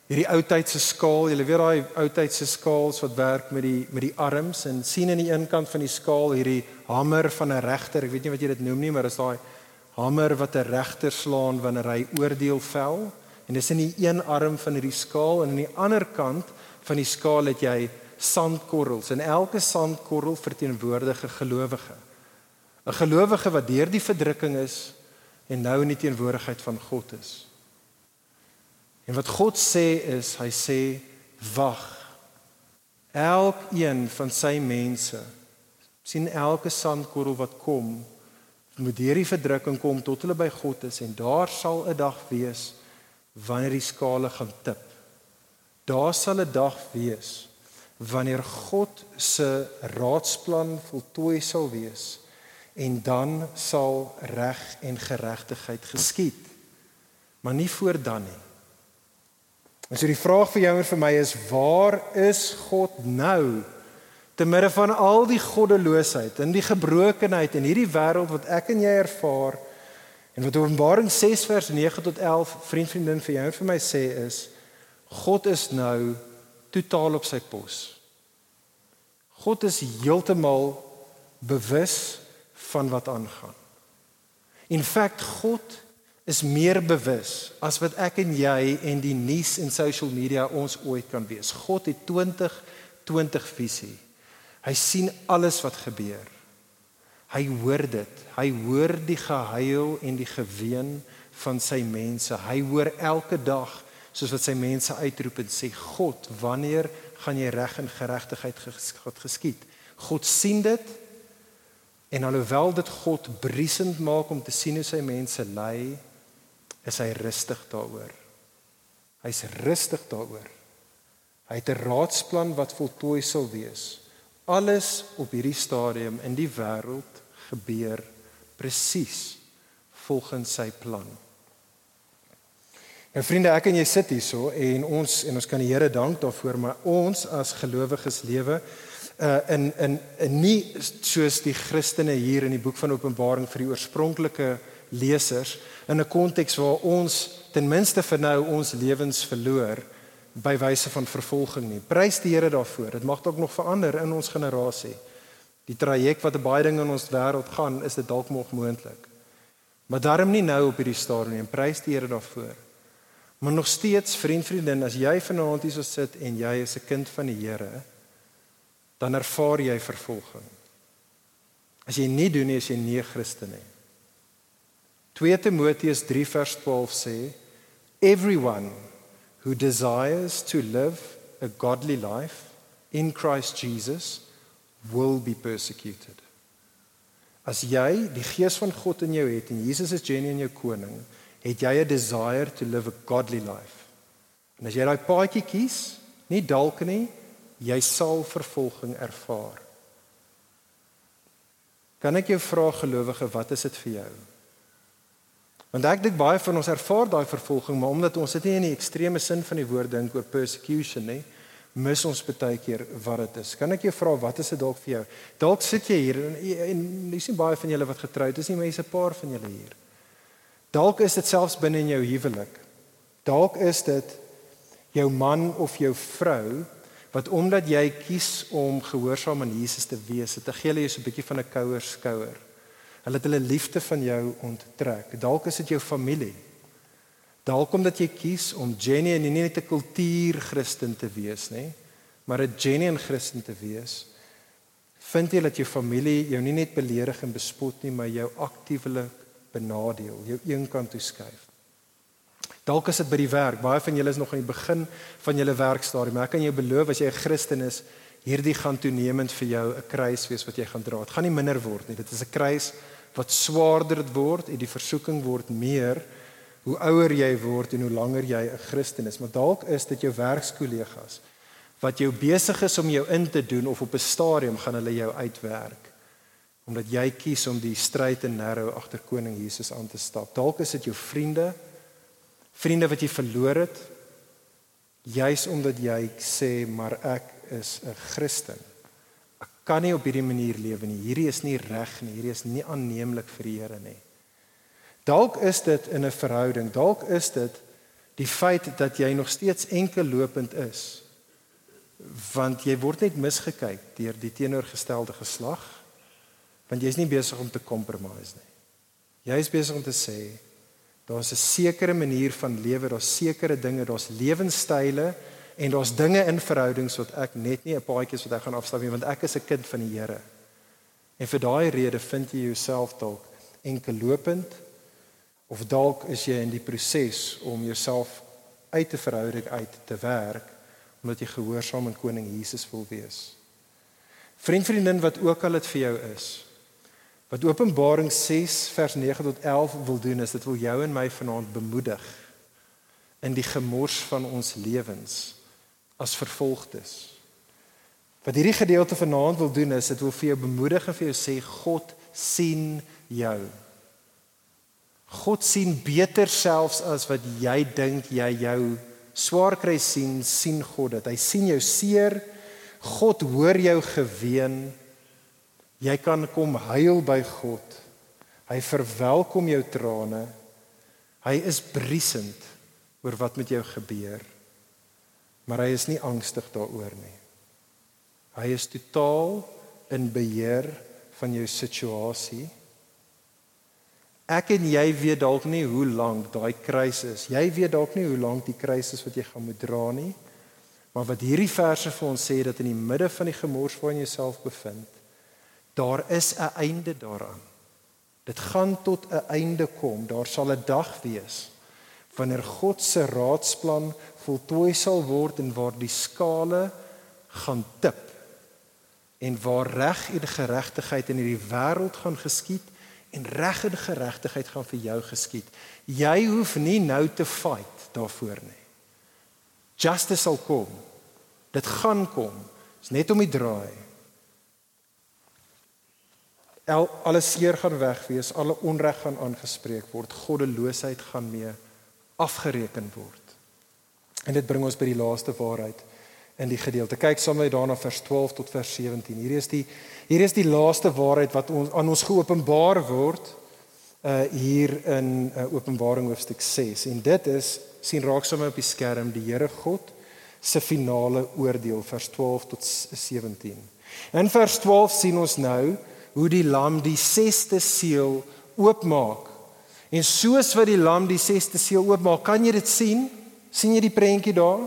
hierdie ou tydse skaal, jy weet daai ou tydse skaals wat werk met die met die arms en sien aan die een kant van die skaal hierdie hamer van 'n regter, ek weet nie wat jy dit noem nie, maar dis daai hamer wat 'n regter slaan wanneer hy oordeel vel. En dis in die een arm van hierdie skaal en aan die ander kant van die skaal het jy sandkorrels en elke sandkorrel verteenwoordig 'n gelowige. 'n Gelowige wat deur die verdrukking is en nou in die teenwoordigheid van God is. En wat God sê is, hy sê wag. Elkeen van sy mense sien elke sandkorrel wat kom moet deur die verdrukking kom tot hulle by God is en daar sal 'n dag wees wanneer die skale gaan tip. Daar sal 'n dag wees wanneer God se raadsplan voltooi sal wees en dan sal reg en geregtigheid geskied. Maar nie voor dan nie. En so die vraag vir jou en vir my is waar is God nou? Te midde van al die goddeloosheid en die gebrokenheid in hierdie wêreld wat ek en jy ervaar, En wat Openbaring 6 vers 9 tot 11 vriend vriendin vir jou en vir my sê is God is nou totaal op sy pos. God is heeltemal bewus van wat aangaan. In feite God is meer bewus as wat ek en jy en die nuus en social media ons ooit kan wees. God het 2020 visie. Hy sien alles wat gebeur. Hy hoor dit. Hy hoor die gehuil en die geween van sy mense. Hy hoor elke dag soos wat sy mense uitroep en sê God, wanneer gaan jy reg en geregtigheid geskied? God sien dit en alhoewel dit God briesend maak om te sien hoe sy mense ly, is hy rustig daaroor. Hy's rustig daaroor. Hy het 'n raadsplan wat voltooi sal wees. Alles op hierdie stadium in die wêreld gebeur presies volgens sy plan. En vriende, ek en jy sit hierso en ons en ons kan die Here dank daarvoor, maar ons as gelowiges lewe uh in in in nie soos die Christene hier in die boek van Openbaring vir die oorspronklike lesers in 'n konteks waar ons ten minste vir nou ons lewens verloor by wyse van vervolging nie. Prys die Here daarvoor. Dit mag dalk nog verander in ons generasie. Die traject wat baie dinge in ons wêreld gaan, is dit dalk nog moontlik. Maar daarom nie nou op hierdie stadium nie. Prys die Here daarvoor. Maar nog steeds vriend vriendin, as jy vanaand hier so sit en jy is 'n kind van die Here, dan ervaar jy vervolging. As jy nie doen nie, is jy nie Christen nie. 2 Timoteus 3 vers 12 sê everyone who desires to live a godly life in Christ Jesus will be persecuted. As jy die gees van God in jou het en Jesus is Jenny in jou koning, het jy 'n desire to live a godly life. En as jy daai paadjie kies, nie dalk nie, jy sal vervolging ervaar. Kan ek jou vra gelowige, wat is dit vir jou? Want ek dink baie van ons ervaar daai vervolging, maar omdat ons dit nie in die ekstreme sin van die woord dink oor persecution nie, mis ons baie keer wat dit is. Kan ek jou vra wat is dit dalk vir jou? Dalk sit jy hier en en jy sien baie van julle wat getroud is, nie mense 'n paar van julle hier. Dalk is dit selfs binne in jou huwelik. Dalk is dit jou man of jou vrou wat omdat jy kies om gehoorsaam aan Jesus te wees, dit gee hulle so 'n bietjie van 'n kouer skouer. Hulle het hulle liefde van jou onttrek. Dalk is dit jou familie. Dalk omdat jy kies om genuine en nie net 'n kultuur Christen te wees nie, maar 'n genuine Christen te wees. Vind jy dat jou familie jou nie net beledig en bespot nie, maar jou aktiewelik benadeel, jou eenkant toe skuif. Dalk is dit by die werk. Baie van julle is nog aan die begin van julle werkstadium. Ek kan jou beloof as jy 'n Christen is, hierdie gaan toenemend vir jou 'n kruis wees wat jy gaan dra. Dit gaan nie minder word nie. Dit is 'n kruis wat swaarder word en die versoeking word meer hoe ouer jy word en hoe langer jy 'n Christen is. Maar dalk is dit jou werkskollegas wat jou besig is om jou in te doen of op 'n stadium gaan hulle jou uitwerk omdat jy kies om die stryd en narrow agter koning Jesus aan te stap. Dalk is dit jou vriende, vriende wat jy verloor het juis omdat jy sê maar ek is 'n Christen. Ek kan nie op hierdie manier lewe nie. Hierdie is nie reg nie. Hierdie is nie aanneemlik vir die Here nie. Dalk is dit in 'n verhouding. Dalk is dit die feit dat jy nog steeds enkel lopend is. Want jy word net misgekyk deur die teenoorgestelde geslag. Want jy's nie besig om te compromise nie. Jy is besig om te sê daar's 'n sekere manier van lewe, daar's sekere dinge, daar's lewenstyle En daar's dinge in verhoudings wat ek net nie 'n paadjies wat ek gaan afstap nie want ek is 'n kind van die Here. En vir daai rede vind jy jouself dalk enkel lopend of dalk is jy in die proses om jouself uit 'n verhouding uit te werk omdat jy gehoorsaam aan koning Jesus wil wees. Vriend vriendin wat ook al dit vir jou is. Wat Openbaring 6 vers 9 tot 11 wil doen is dit wil jou en my vanaand bemoedig in die gemors van ons lewens as vervolgdes. Wat hierdie gedeelte vanaand wil doen is dit wil vir jou bemoedig en vir jou sê God sien jou. God sien beter selfs as wat jy dink jy jou swaar kry sien, sien God dit. Hy sien jou seer. God hoor jou geween. Jy kan kom huil by God. Hy verwelkom jou trane. Hy is briesend oor wat met jou gebeur maar hy is nie angstig daaroor nie. Hy is totaal in beheer van jou situasie. Ek en jy weet dalk nie hoe lank daai kruis is. Jy weet dalk nie hoe lank die kruis is wat jy gaan moet dra nie. Maar wat hierdie verse vir ons sê dat in die midde van die gemors waarin jy jouself bevind, daar is 'n einde daaraan. Dit gaan tot 'n einde kom. Daar sal 'n dag wees wanneer God se raadsplan voltooi sal word en waar die skale gaan tip en waar reg en geregtigheid in hierdie wêreld gaan geskied en reg en geregtigheid gaan vir jou geskied. Jy hoef nie nou te fight daarvoor nie. Justice sal kom. Dit gaan kom. Dit's net om die draai. Al alles seer gaan weg wees, alle onreg gaan aangespreek word, goddeloosheid gaan mee afgereken word. En dit bring ons by die laaste waarheid in die gedeelte. Kyk saam met daarna vers 12 tot vers 17. Hier is die hier is die laaste waarheid wat ons aan ons geopenbaar word uh hier in uh, Openbaring hoofstuk 6 en dit is sien raak sommer op die skerm die Here God se finale oordeel vers 12 tot 17. In vers 12 sien ons nou hoe die lam die 6ste seël oopmaak. En soos wat die lam die 6ste seël oopmaak, kan jy dit sien? sien jy die prentjie daar?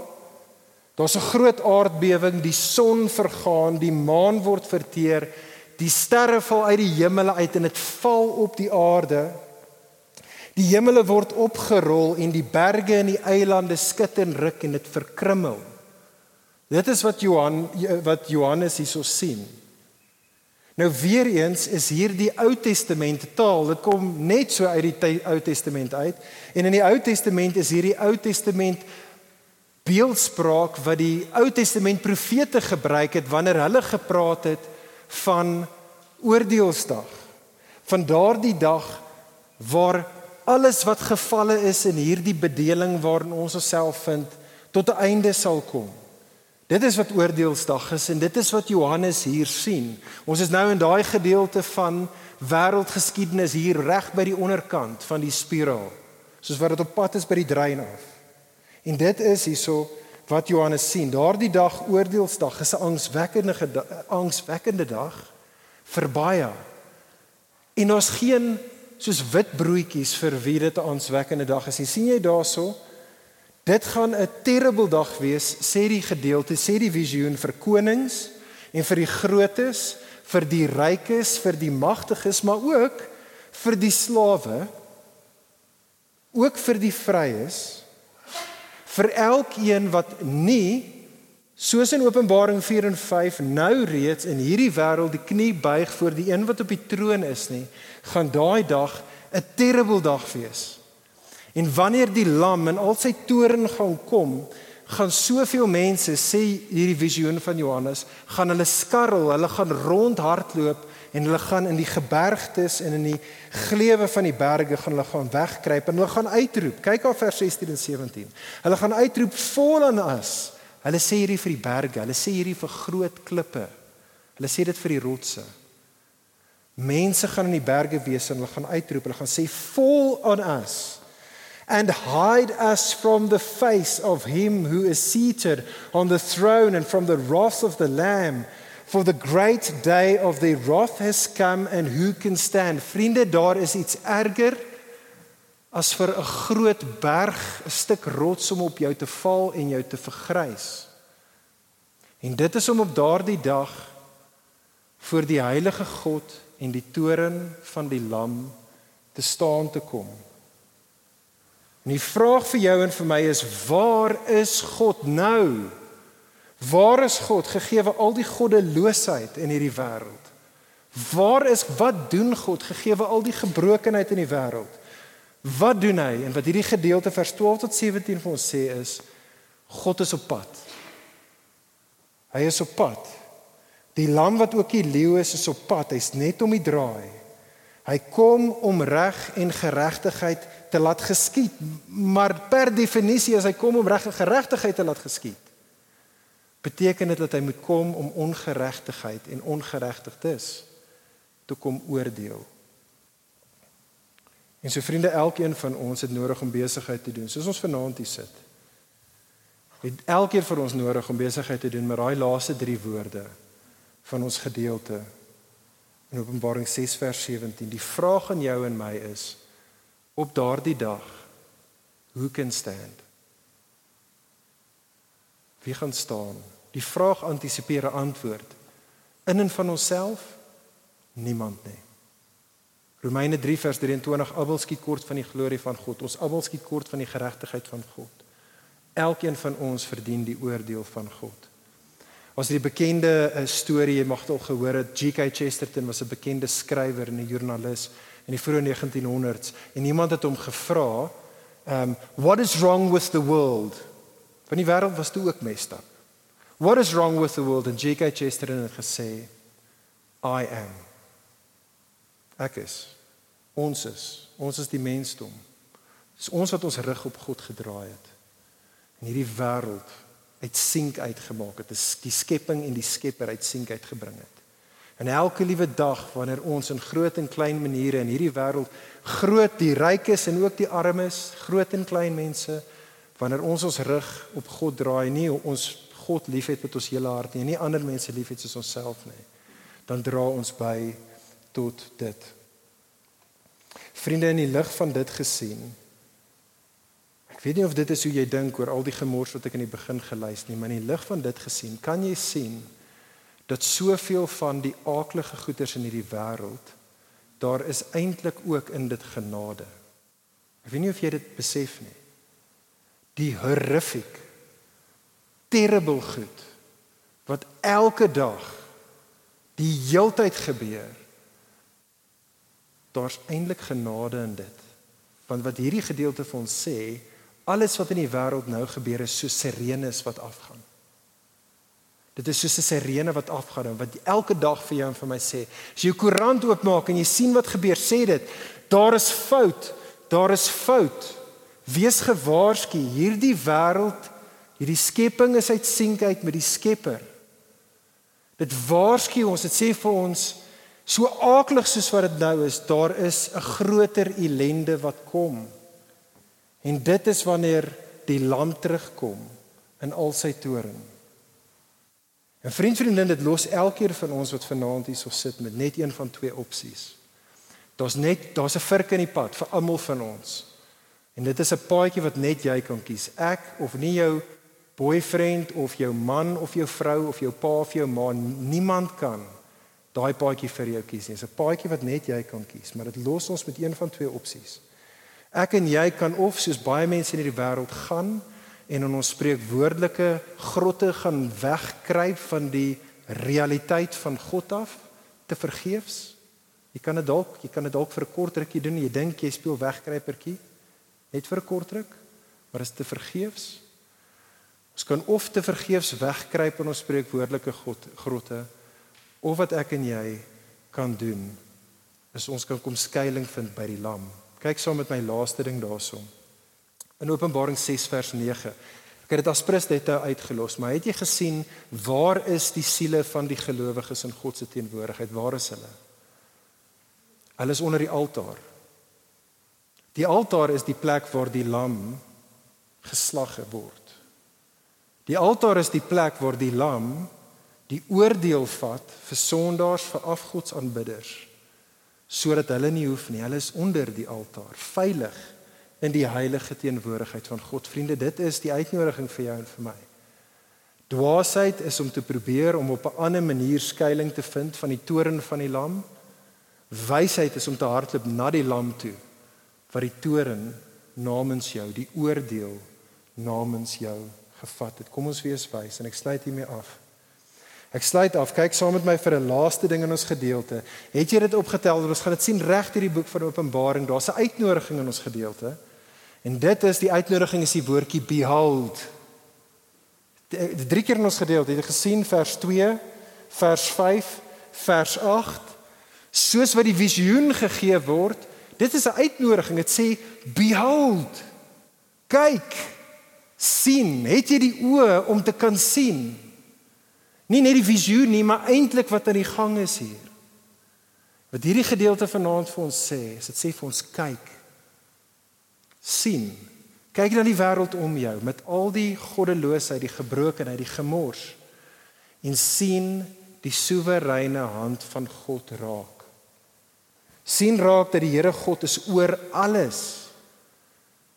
Daar's 'n groot aardbewing, die son vergaan, die maan word verteer, die sterre val uit die hemele uit en dit val op die aarde. Die hemele word opgerol en die berge en die eilande skud en ruk en dit verkrummel. Dit is wat Johan wat Johannes hierso sien. Nou weer eens is hier die Ou Testament taal. Dit kom net so uit die Ou Testament uit. En in die Ou Testament is hierdie Ou Testament beeldspraak wat die Ou Testament profete gebruik het wanneer hulle gepraat het van oordeelsdag. Van daardie dag waar alles wat gevalle is in hierdie bedeling waarin ons osself vind tot 'n einde sal kom. Dit is wat oordeelsdag is en dit is wat Johannes hier sien. Ons is nou in daai gedeelte van wêreldgeskiedenis hier reg by die onderkant van die spiraal. Soos wat dit op pad is by die drein af. En dit is hierso wat Johannes sien. Daardie dag oordeelsdag is 'n angswekkende angswekkende dag vir baie. En ons geen soos wit broodjies vir wie dit 'n angswekkende dag is nie. sien jy daarso? Dit gaan 'n terrible dag wees, sê die gedeelte, sê die visioen vir konings en vir die grootes, vir die rykes, vir die magtiges, maar ook vir die slawe, ook vir die vryes vir elkeen wat nie soos in Openbaring 4 en 5 nou reeds in hierdie wêreld die knie buig voor die een wat op die troon is nie, gaan daai dag 'n terrible dag wees. En wanneer die lam in al sy toorn gaan kom, gaan soveel mense sê hierdie visioen van Johannes, gaan hulle skarrel, hulle gaan rondhardloop en hulle gaan in die gebergtes en in die gleuwe van die berge gaan hulle gaan wegkruip en hulle gaan uitroep. Kyk op vers 16 en 17. Hulle gaan uitroep vol aan as. Hulle sê hierdie vir die berge, hulle sê hierdie vir groot klippe. Hulle sê dit vir die rotse. Mense gaan in die berge wees en hulle gaan uitroep. Hulle gaan sê vol aan as and hide us from the face of him who is seated on the throne and from the wrath of the lamb For the great day of their wrath has come and who can stand? Vriende, daar is iets erger as vir 'n groot berg, 'n stuk rots om op jou te val en jou te vergrys. En dit is om op daardie dag voor die heilige God en die toren van die lam te staan te kom. En die vraag vir jou en vir my is waar is God nou? Waar is God gegee al die goddeloosheid in hierdie wêreld? Waar is wat doen God gegee al die gebrokenheid in die wêreld? Wat doen hy? En wat hierdie gedeelte vers 12 tot 17 vir ons sê is God is op pad. Hy is op pad. Die lam wat ook die leeu is, is op pad. Hy's net om die draai. Hy kom om reg en geregtigheid te laat geskied, maar per definisie as hy kom om reg en geregtigheid te laat geskied, beteken dit dat hy moet kom om ongeregtigheid en ongeregtigdes te kom oordeel. En so vriende, elkeen van ons het nodig om besigheid te doen. Soos ons vanaand hier sit. Het elkeen van ons nodig om besigheid te doen met daai laaste 3 woorde van ons gedeelte in Openbaring 6 vers 17. Die vraag aan jou en my is: op daardie dag who can stand? Wie gaan staan? Die vraag antisipeer 'n antwoord. In en van onsself niemand nie. Romeine 3 vers 23 almal skiet kort van die glorie van God. Ons almal skiet kort van die geregtigheid van God. Elkeen van ons verdien die oordeel van God. Was die bekende uh, storie, jy mag dit al gehoor het, G.K. Chesterton was 'n bekende skrywer en 'n joernalis in die vroeë 1900s en iemand het hom gevra, um what is wrong with the world? Want die wêreld was toe ook messed up. What is wrong with the world? And G.K. Chesterton het gesê, I am. Ek is. Ons is. Ons is die mensdom. Dis ons wat ons rug op God gedraai het. En hierdie wêreld uit sink uitgemaak het. Dis die skepping en die Skepper uit sink uitgebring het. En elke liewe dag wanneer ons in groot en klein maniere in hierdie wêreld groot die rykes en ook die armes, groot en klein mense, wanneer ons ons rug op God draai, nie ons God liefhet met ons hele hart nie, nie ander mense liefhet soos onsself nie, dan dra ons by tot dit. Vriende in die lig van dit gesien, ek weet nie of dit is hoe jy dink oor al die gemors wat ek in die begin gelys nie, maar in die lig van dit gesien, kan jy sien dat soveel van die aaklige goeders in hierdie wêreld daar is eintlik ook in dit genade. Ek weet nie of jy dit besef nie. Die horrific terrible goed wat elke dag die heeltyd gebeur. Daar's eintlik genade in dit. Want wat hierdie gedeelte vir ons sê, alles wat in die wêreld nou gebeur is so sirenes wat afgaan. Dit is soos 'n sirene wat afgaan en wat elke dag vir jou en vir my sê. As jy jou koerant oopmaak en jy sien wat gebeur, sê dit, daar is fout, daar is fout. Wees gewaarsku, hierdie wêreld, hierdie skepping is uit sink uit met die Skepper. Dit waarsku ons, dit sê vir ons so aaklig soos wat dit nou is, daar is 'n groter ellende wat kom. En dit is wanneer die lam terugkom in al sy toorn. En vriend vriendin, dit los elkeen van ons wat vanaand hier so sit met net een van twee opsies. Daar's net daar's 'n vurk in die pad vir almal van ons. En dit is 'n paadjie wat net jy kan kies. Ek of nie jou boyfriend of jou man of jou vrou of jou pa of jou ma, niemand kan daai paadjie vir jou kies nie. Dit is 'n paadjie wat net jy kan kies, maar dit los ons met een van twee opsies. Ek en jy kan of soos baie mense in hierdie wêreld gaan en in ons spreekwoordelike grotte gaan wegkruip van die realiteit van God af te vergeefs. Jy kan dit dalk, jy kan dit dalk vir 'n kort rukkie doen. Jy dink jy speel wegkruipertjie net vir 'n kort ruk, maar dit is te vergeefs. Ons kan of te vergeefs wegkruip in ons spreekwoordelike God grotte of wat ek en jy kan doen is ons kan kom skuilings vind by die lam. Kyk saam met my laaste ding daarsoom in Openbaring 6 vers 9. Ek het dit as prins net uitgelos, maar het jy gesien waar is die siele van die gelowiges in God se teenwoordigheid? Waar is hulle? Hulle is onder die altaar. Die altaar is die plek waar die lam geslag word. Die altaar is die plek waar die lam die oordeel vat vir sondaars, vir afgodsaanbidders, sodat hulle nie hoef nie. Hulle is onder die altaar, veilig in die heilige teenwoordigheid van God. Vriende, dit is die uitnodiging vir jou en vir my. Dwaasheid is om te probeer om op 'n ander manier skuilings te vind van die toren van die lam. Wysheid is om te hardloop na die lam toe wat die toren namens jou, die oordeel namens jou gevat het. Kom ons wees wys en ek sluit hiermee af. Ek sluit af. Kyk saam met my vir 'n laaste ding in ons gedeelte. Het jy dit opgetel? Ons gaan dit sien reg deur die boek van Openbaring. Daar's 'n uitnodiging in ons gedeelte. En dit is die uitnodiging is die woordjie behold. Die drie keer in ons gedeelte het jy gesien vers 2, vers 5, vers 8. Soos wat die visioen gegee word, dit is 'n uitnodiging. Dit sê behold. Kyk. Sien. Het jy die oë om te kan sien? Nie net die visioen nie, maar eintlik wat aan die gang is hier. Wat hierdie gedeelte vanaand vir ons sê, is dit sê vir ons kyk sien. Kyk na die wêreld om jou met al die goddeloosheid, die gebrokenheid, die gemors en sien die soewereine hand van God raak. sien raak dat die Here God is oor alles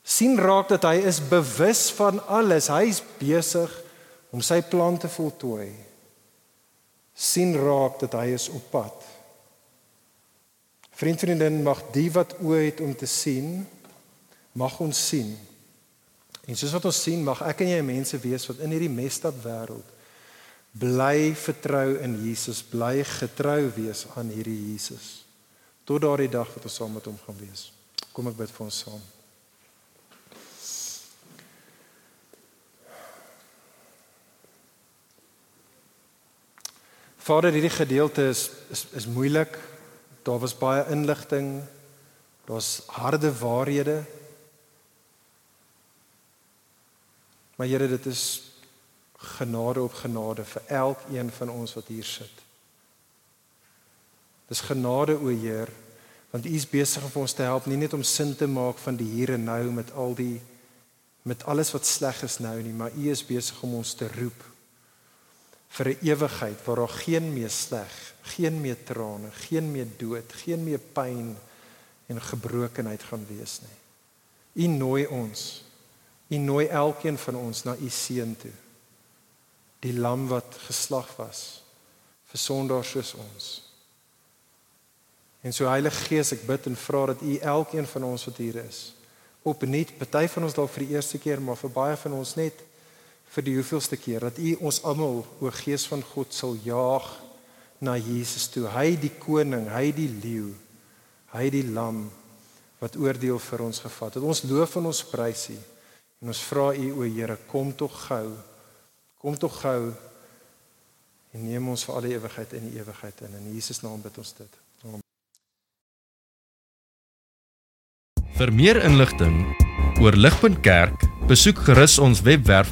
sien raak dat hy is bewus van alles. Hy's besig om sy plan te voltooi. sien raak dat hy is op pad. Vriend vriendin mag die wat oë het om te sien mag ons sien. En soos wat ons sien, mag ek en jy mense wees wat in hierdie mestap wêreld bly vertrou in Jesus, bly getrou wees aan hierdie Jesus tot daardie dag wat ons saam met hom gaan wees. Kom ek bid vir ons saam. Vader, hierdie gedeelte is is is moeilik. Daar was baie inligting. Daar's harde waarhede. Maar Here, dit is genade op genade vir elkeen van ons wat hier sit. Dis genade o Heer, want U is besig om ons te help nie net om sin te maak van die hier en nou met al die met alles wat sleg is nou nie, maar U is besig om ons te roep vir 'n ewigheid waar daar geen meer sleg, geen meer trane, geen meer dood, geen meer pyn en gebrokenheid gaan wees nie. U nooi ons. U nooi elkeen van ons na u seun toe. Die lam wat geslag was vir sondaars soos ons. En so Heilige Gees, ek bid en vra dat u elkeen van ons wat hier is, opnuut, party van ons dalk vir die eerste keer, maar vir baie van ons net vir die hoeveelste keer dat u ons almal o Gees van God sal jaag na Jesus toe. Hy die koning, hy die leeu, hy die lam wat oordeel vir ons gevat het. Ons loof en ons prys u. En ons vra u o Here, kom tog gou. Kom tog gou en neem ons vir al die ewigheid in die ewigheid in. In Jesus naam bid ons dit. Vir meer inligting oor Ligpunt Kerk, besoek gerus ons webwerf